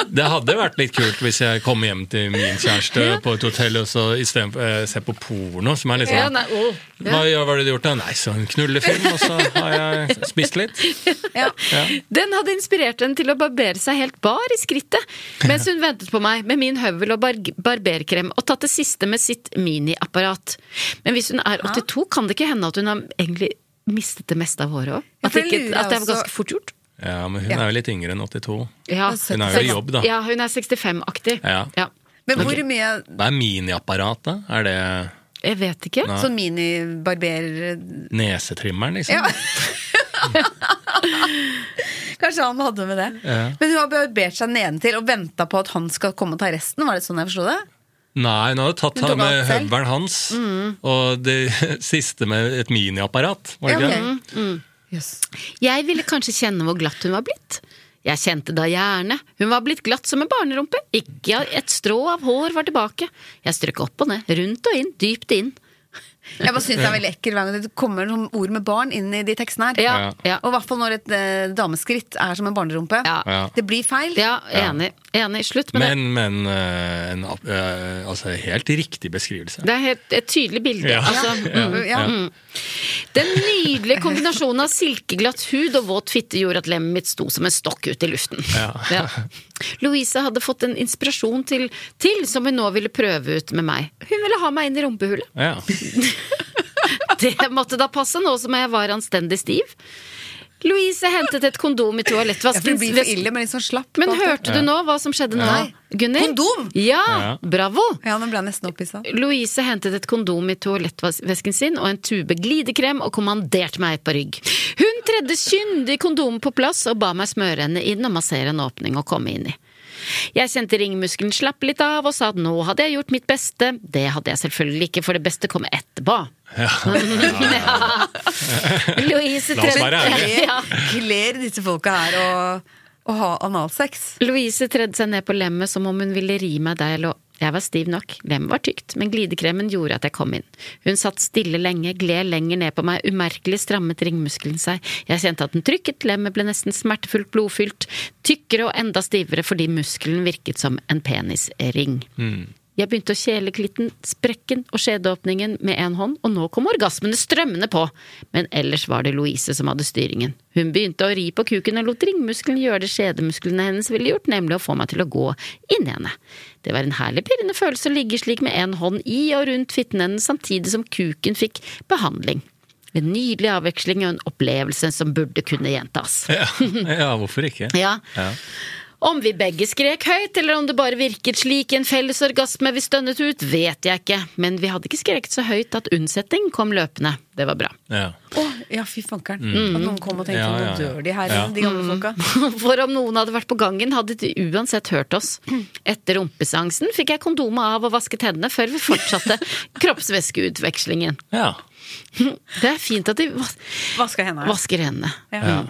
Det hadde vært litt kult hvis jeg kom hjem til min kjæreste på et hotell og så istedenfor eh, se på porno, som er litt Ja, sånn nei, å, Hva hva har du gjort da? Nei, så en knullefilm, og så har jeg spist litt. Ja. Den hadde inspirert henne til å barbere seg helt bar i skrittet, mens hun ventet på meg med min høvel og bar barberkrem og tatt det siste med sitt miniapparat. Men hvis hun er 82, kan det ikke hende at hun har egentlig mistet det meste av håret òg? At, at det var ganske fort gjort? Ja, men hun Ja. er jo litt yngre enn 82. Ja, Hun er jo i jobb, da. Ja, hun er 65-aktig. Ja. Ja. Men hvor mye Det er miniapparat, da? Er det Jeg vet ikke. Nei. sånn minibarber... nesetrimmeren, liksom? Ja. [laughs] Kanskje han hadde med det. Ja. Men hun har barbert seg nedentil og venta på at han skal komme og ta resten? Var det sånn jeg forsto det? Nei, hun hadde tatt han med høvelen hans. Mm. og det [laughs] siste med et miniapparat. Var det Ja, ikke ok. Jøss. Jeg ville kanskje kjenne hvor glatt hun var blitt. Jeg kjente da gjerne. Hun var blitt glatt som en barnerumpe. Ikke et strå av hår var tilbake. Jeg strøk opp og ned, rundt og inn, dypt inn. Jeg bare synes det er veldig ekkelt hver gang det kommer noen ord med barn inn i de tekstene her. Ja, ja. Og i hvert fall når et eh, dameskritt er som en barnerumpe. Ja. Ja. Det blir feil. Ja, enig. enig. Slutt med Men, men eh, en, eh, altså, helt riktig beskrivelse. det. Det er helt, et tydelig bilde. Ja. Altså, Ja. mm. Ja. Mm. Den nydelige kombinasjonen av silkeglatt hud og våt fitte gjorde at lemmet mitt sto som en stokk ut i luften. Ja. [laughs] Louise hadde fått en inspirasjon til, til som hun nå ville prøve ut med meg. Hun ville ha meg inn i rumpehullet. Ja. [laughs] Det måtte da passe nå som jeg var anstendig stiv. Louise hentet et kondom i Ja, det toalettvasken. blir for ille men litt sånn slapp. Men hørte du nå hva som skjedde nå, Nei. Gunnhild? Kondom? Ja, Ja. bravo! Ja, nå ble jeg nesten opphissa. Louise hentet et kondom i toalettvesken sin og en tube glidekrem og kommanderte meg på rygg. Hun tredde kyndig kondomet på plass og ba meg smøre henne inn og massere en åpning å komme inn i. Jeg kjente ringmuskelen slappe litt av og sa at nå hadde jeg gjort mitt beste. Det hadde jeg selvfølgelig ikke, for det beste kom etterpå. Ja. [laughs] Ja. Louise La oss være ærlige. Ja. Kler disse folka her å, å ha analsex? Louise tredde seg ned på lemmet som om hun ville ri meg der jeg lå. Jeg var stiv nok, lemmet var tykt, men glidekremen gjorde at jeg kom inn. Hun satt stille lenge, gled lenger ned på meg, umerkelig strammet ringmuskelen seg, jeg kjente at den trykket, lemmet ble nesten smertefullt blodfylt, tykkere og enda stivere fordi muskelen virket som en penisring. Jeg begynte å kjele klitten, sprekken og skjedeåpningen med én hånd, og nå kom orgasmene strømmende på. Men ellers var det Louise som hadde styringen. Hun begynte å ri på kuken og lot ringmuskelen gjøre det skjedemusklene hennes ville gjort, nemlig å få meg til å gå inn i henne. Det var en herlig pirrende følelse å ligge slik med én hånd i og rundt fitten hennes samtidig som kuken fikk behandling. En nydelig avveksling og en opplevelse som burde kunne gjentas. Ja. ja, hvorfor ikke? [laughs] Ja. Ja. Om vi begge skrek høyt, eller om det bare virket slik i en felles orgasme vi stønnet ut, vet jeg ikke, men vi hadde ikke skreket så høyt at unnsetting kom løpende. Det var bra. Ja. oh, ja, fy fankeren. At noen kom og tenkte Ja, ja, ja, nå dør de her, Ja. de gamle folka. [laughs] For om noen hadde vært på gangen, hadde de uansett hørt oss. Etter rumpeseansen fikk jeg kondomet av og vasket hendene før vi fortsatte [laughs] kroppsvæskeutvekslingen. ja. [laughs] Det er fint at de vas vasker hendene. vasker hendene. Ja.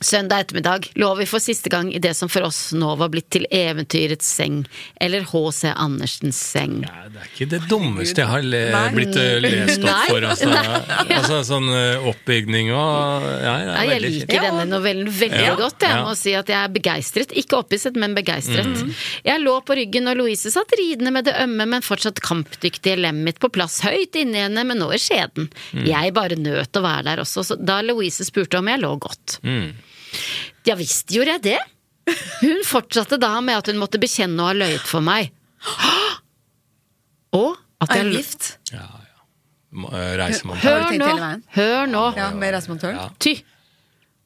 Søndag ettermiddag lå vi for siste gang i det som for oss nå var blitt til eventyrets seng, eller H.C. Andersens seng. Ja, Det er ikke det dummeste jeg har le Nei. blitt eh, lest opp Nei. for. Altså, Nei. [laughs] altså sånn eh, oppbygning og ja, Ja, jeg liker denne novellen veldig Ja. godt. Jeg Ja. må si at jeg er begeistret. Ikke opphisset, men begeistret. Jeg lå på ryggen, og Louise satt ridende med det ømme, men fortsatt kampdyktige lemmet mitt på plass høyt inni henne, men nå i skjeden. Jeg bare nøt å være der også, så da Louise spurte om jeg lå godt. Mm. Ja visst gjorde jeg det. Hun fortsatte da med at hun måtte bekjenne å ha løyet for meg. Og at Er jeg hun gift? Ja, ja. Reisemontør. Hør nå! Hør nå! Ja, med reisemontøren? Ty.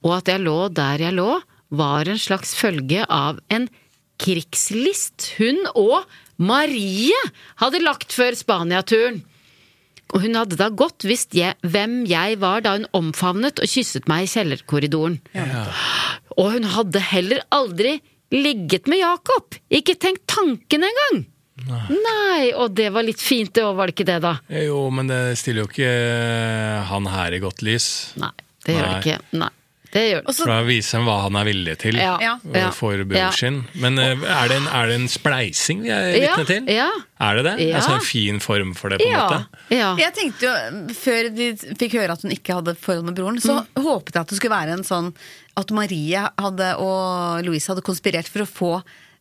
Og at jeg lå der jeg lå, var en slags følge av en krigslist hun og Marie hadde lagt før Spania-turen. Og hun hadde da godt visst jeg, hvem jeg var da hun omfavnet og kysset meg i kjellerkorridoren. Og hun hadde heller aldri ligget med Jakob! Ikke tenkt tanken engang! Nei, og det var litt fint, det òg, var det ikke det, da? Jo, men det stiller jo ikke han her i godt lys. Nei, det gjør det ikke. Nei, det gjør det. For da viser han hva han er villig til Ja, for ja. sin. Men eh, er det, en, er det en spleising vi er Ja, vitne til? ja. Er det det? Ja. Altså en fin form for det, på en Ja, måte? ja. Jeg tenkte jo, Før de fikk høre at hun ikke hadde forhold med broren, så Mm. håpet jeg at det skulle være en sånn at Marie hadde, og Louise hadde konspirert for å få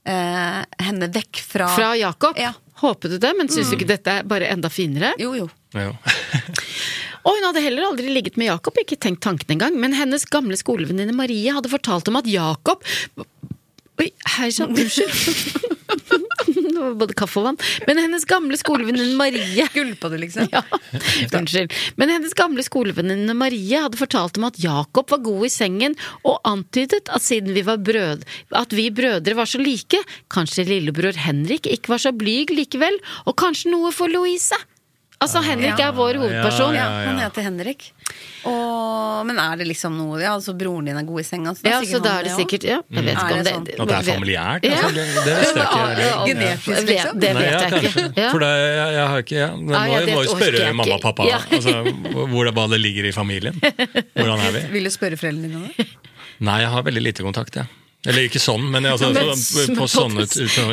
eh, henne vekk fra Fra Jakob? Ja. Håpet du det, men syns du ikke dette er bare enda finere? Jo, jo. Jo. [laughs] Og hun hadde heller aldri ligget med Jakob, ikke tenkt tanken engang, men hennes gamle skolevenninne Marie hadde fortalt om at Jakob Oi, hei sann, unnskyld. [laughs] Det var både kaffe og vann. Men hennes gamle skolevenninne Marie Gulpa du, liksom? Ja, unnskyld. Men hennes gamle skolevenninne Marie hadde fortalt om at Jakob var god i sengen, og antydet at siden vi var brød, at vi brødre var så like, kanskje lillebror Henrik ikke var så blyg likevel, og kanskje noe for Louise. Altså, Henrik er vår hovedperson. Ja, han heter Henrik. Og, men er det liksom noe Ja, altså broren din er god i senga, så, Ja, sikkert så da er det sikkert Ja, jeg vet Er ikke om det det? At det er familiært? Ja. Altså, det, det visste jeg ikke. Ja, ja, heller. Genetisk, vet- liksom? Det vet jeg ikke. For det, jeg, jeg har ikke ja. Men må, jeg det må jo spørre jeg mamma og pappa Ja. altså, hvordan hva det ligger i familien. Hvordan er vi? Vil du spørre foreldrene dine om det? Nei, jeg har veldig lite kontakt, jeg. Eller ikke sånn, men altså, Men så, på sånne,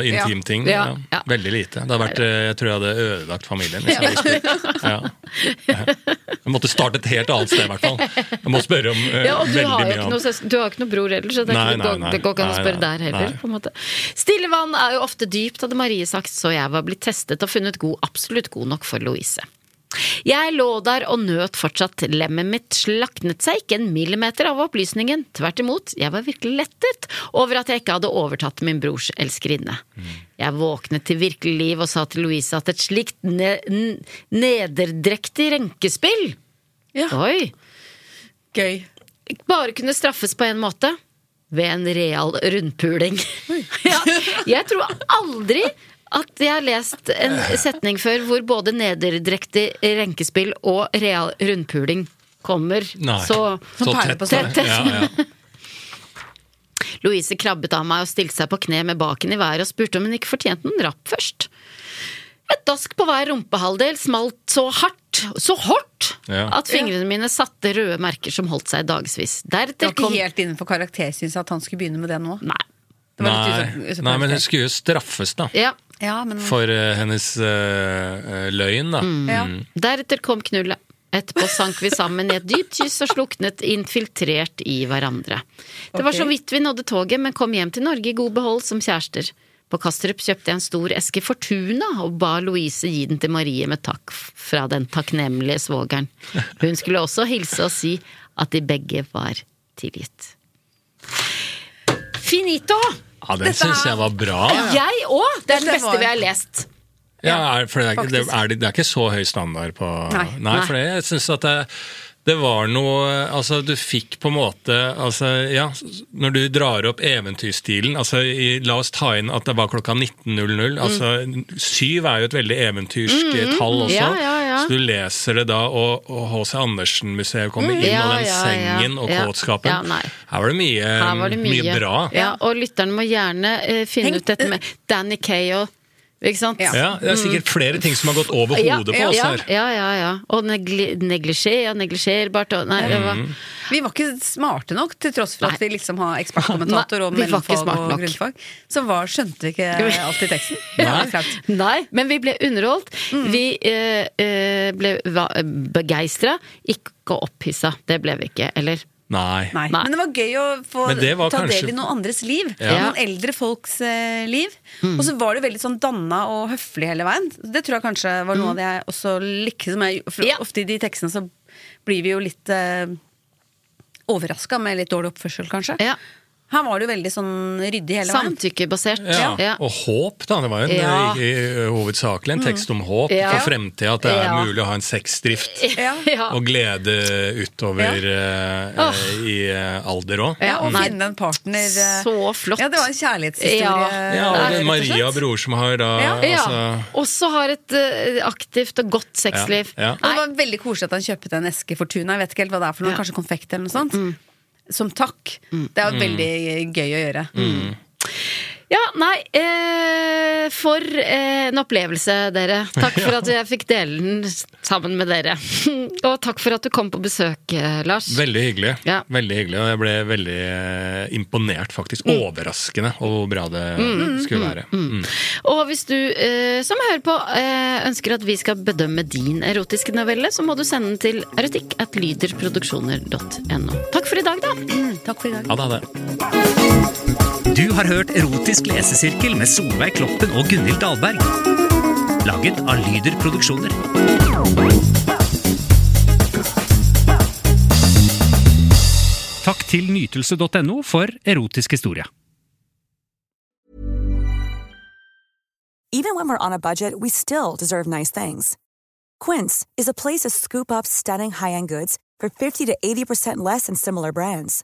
intime ting. Ja. Ja. Ja. Veldig lite. Det har vært, eh, jeg tror jeg hadde ødelagt familien. Jeg, måtte starte et helt annet sted, i hvert fall. Jeg må spørre om uh, veldig mye annet. du har ikke noe bror heller, så det, Nei, nei, nei. det går ikke an å spørre der heller. Stille vann er jo ofte dypt, hadde Marie sagt, så jeg var blitt testet og funnet god, absolutt god nok for Louise. Jeg lå der og nøt fortsatt. Lemmet mitt slaknet seg ikke en millimeter av opplysningen. Tvert imot, jeg var virkelig lettet over at jeg ikke hadde overtatt min brors elskerinne. Jeg våknet til virkelig liv og sa til Louise at et slikt ne nederdrektig renkespill Oi! Gøy. Bare kunne straffes på en måte. Ved en real rundpuling. [laughs] ja, jeg tror aldri at jeg har lest en setning før hvor både nederdrektig renkespill og real rundpuling kommer Nei. så, Så tett. tett. Ja, ja. Louise krabbet av meg og stilte seg på kne med baken i været og spurte om hun ikke fortjente en rapp først. Et dask på hver rumpehalvdel smalt så hardt, så hardt, Ja. at fingrene mine satte røde merker som holdt seg dagevis. Det Deretter var ikke kom helt innenfor karakter, syns jeg, at han skulle begynne med det nå. Nei. Det var Nei, nei, men hun skulle jo straffes, da. Ja. Ja, men For uh, hennes eh, løgn, da. Ja. Mm. Deretter kom knullet. Etterpå sank vi sammen i et dypt kyss og sluknet infiltrert i hverandre. Det var så vidt vi nådde toget, men kom hjem til Norge i god behold som kjærester. På Kastrup kjøpte jeg en stor eske Fortuna og ba Louise gi den til Marie med takk fra den takknemlige svogeren. Hun skulle også hilse og si at de begge var tilgitt. Finito! Ja, den syns jeg var bra. Jeg òg! Det er det beste vi har lest. Ja, er, for det er, ikke- det, er, det er ikke så høy standard på Nei. Nei. for det, jeg syns at det, det var noe Altså, du fikk på en måte Altså, ja, når du drar opp eventyrstilen altså, i, La oss ta inn at det var klokka 19.00. Altså, syv er jo et veldig eventyrsk tall også. Ja, ja, ja. Så du leser det da, og H.C. Andersen-museet kommer inn, Ja, og den ja, ja. sengen og kåtskapen. Ja. Her var det mye, Her var det mye, bra. Ja, og lytterne må gjerne uh, finne Henk- ut dette med Danny Kay og? Ja. Ja, det er sikkert flere ting som har gått over Ja, hodet på oss her. ja, ja, ja. Og negli neglisjé og neglisjerbart og Nei, det var Mm. Vi var ikke smarte nok, til tross for at Nei. vi liksom har ekspertkommentator og Nei, mellomfag og grunnfag. Så var, skjønte vi ikke alltid teksten. [laughs] Flaut. Nei, men vi ble underholdt. Mm. Vi eh, eh, ble begeistra, ikke opphissa. Det ble vi ikke. Eller Nei. Nei. Nei. Men det var gøy å få ta kanskje- del i noen andres liv. Ja. Noen eldre folks eh, liv. Mm. Og så var det veldig sånn danna og høflig hele veien. Det tror jeg kanskje var noe av det jeg også likte. Som jeg, for. Ja. Ofte i de tekstene så blir vi jo litt eh, overraska med litt dårlig oppførsel, kanskje. Ja. Her var det jo veldig sånn ryddig hele veien. Samtykkebasert. Ja, Ja. Og håp, da. Det var jo en, Ja. i, i, hovedsakelig en tekst om håp Ja. for fremtida. At det er Ja. mulig å ha en sexdrift [laughs] og glede utover uh, Åh. i eh, alder òg. Ja, og mm. finne en partner eh, Så flott. Ja, det var en kjærlighetshistorie. Ja. Ja, og det den Maria Bror som har da Ja. Ja. altså, Også har et uh, aktivt og godt sexliv. Ja, ja. Og det var veldig koselig at han kjøpte en eske Fortuna. Jeg vet ikke helt hva det er for noe, Ja. Mm. kanskje konfekt eller noe sånt. Som takk. Det er veldig gøy å gjøre. Mm. Ja, nei eh, For eh, en opplevelse, dere. Takk for at jeg fikk dele den sammen med dere. [laughs] og takk for at du kom på besøk, eh, Lars. Veldig hyggelig. Ja. Veldig hyggelig, Og jeg ble veldig eh, imponert, faktisk. Mm. Overraskende over hvor bra det skulle være. Mm. Og hvis du eh, som hører på eh, ønsker at vi skal bedømme din erotiske novelle, så må du sende den til erotikk at lyderproduksjoner.no. Takk for i dag, da. Takk for i dag. Ha det, ha det. Du har hørt Erotisk lesesirkel med Solveig Kloppen og Gunhild Dahlberg. Laget av Lyder Produksjoner. Takk til nytelse.no for erotisk historie. Even when we're on a budget, we still deserve nice things. Quince is a place to scoop up stunning high-end goods for 50 to 80% less than similar brands.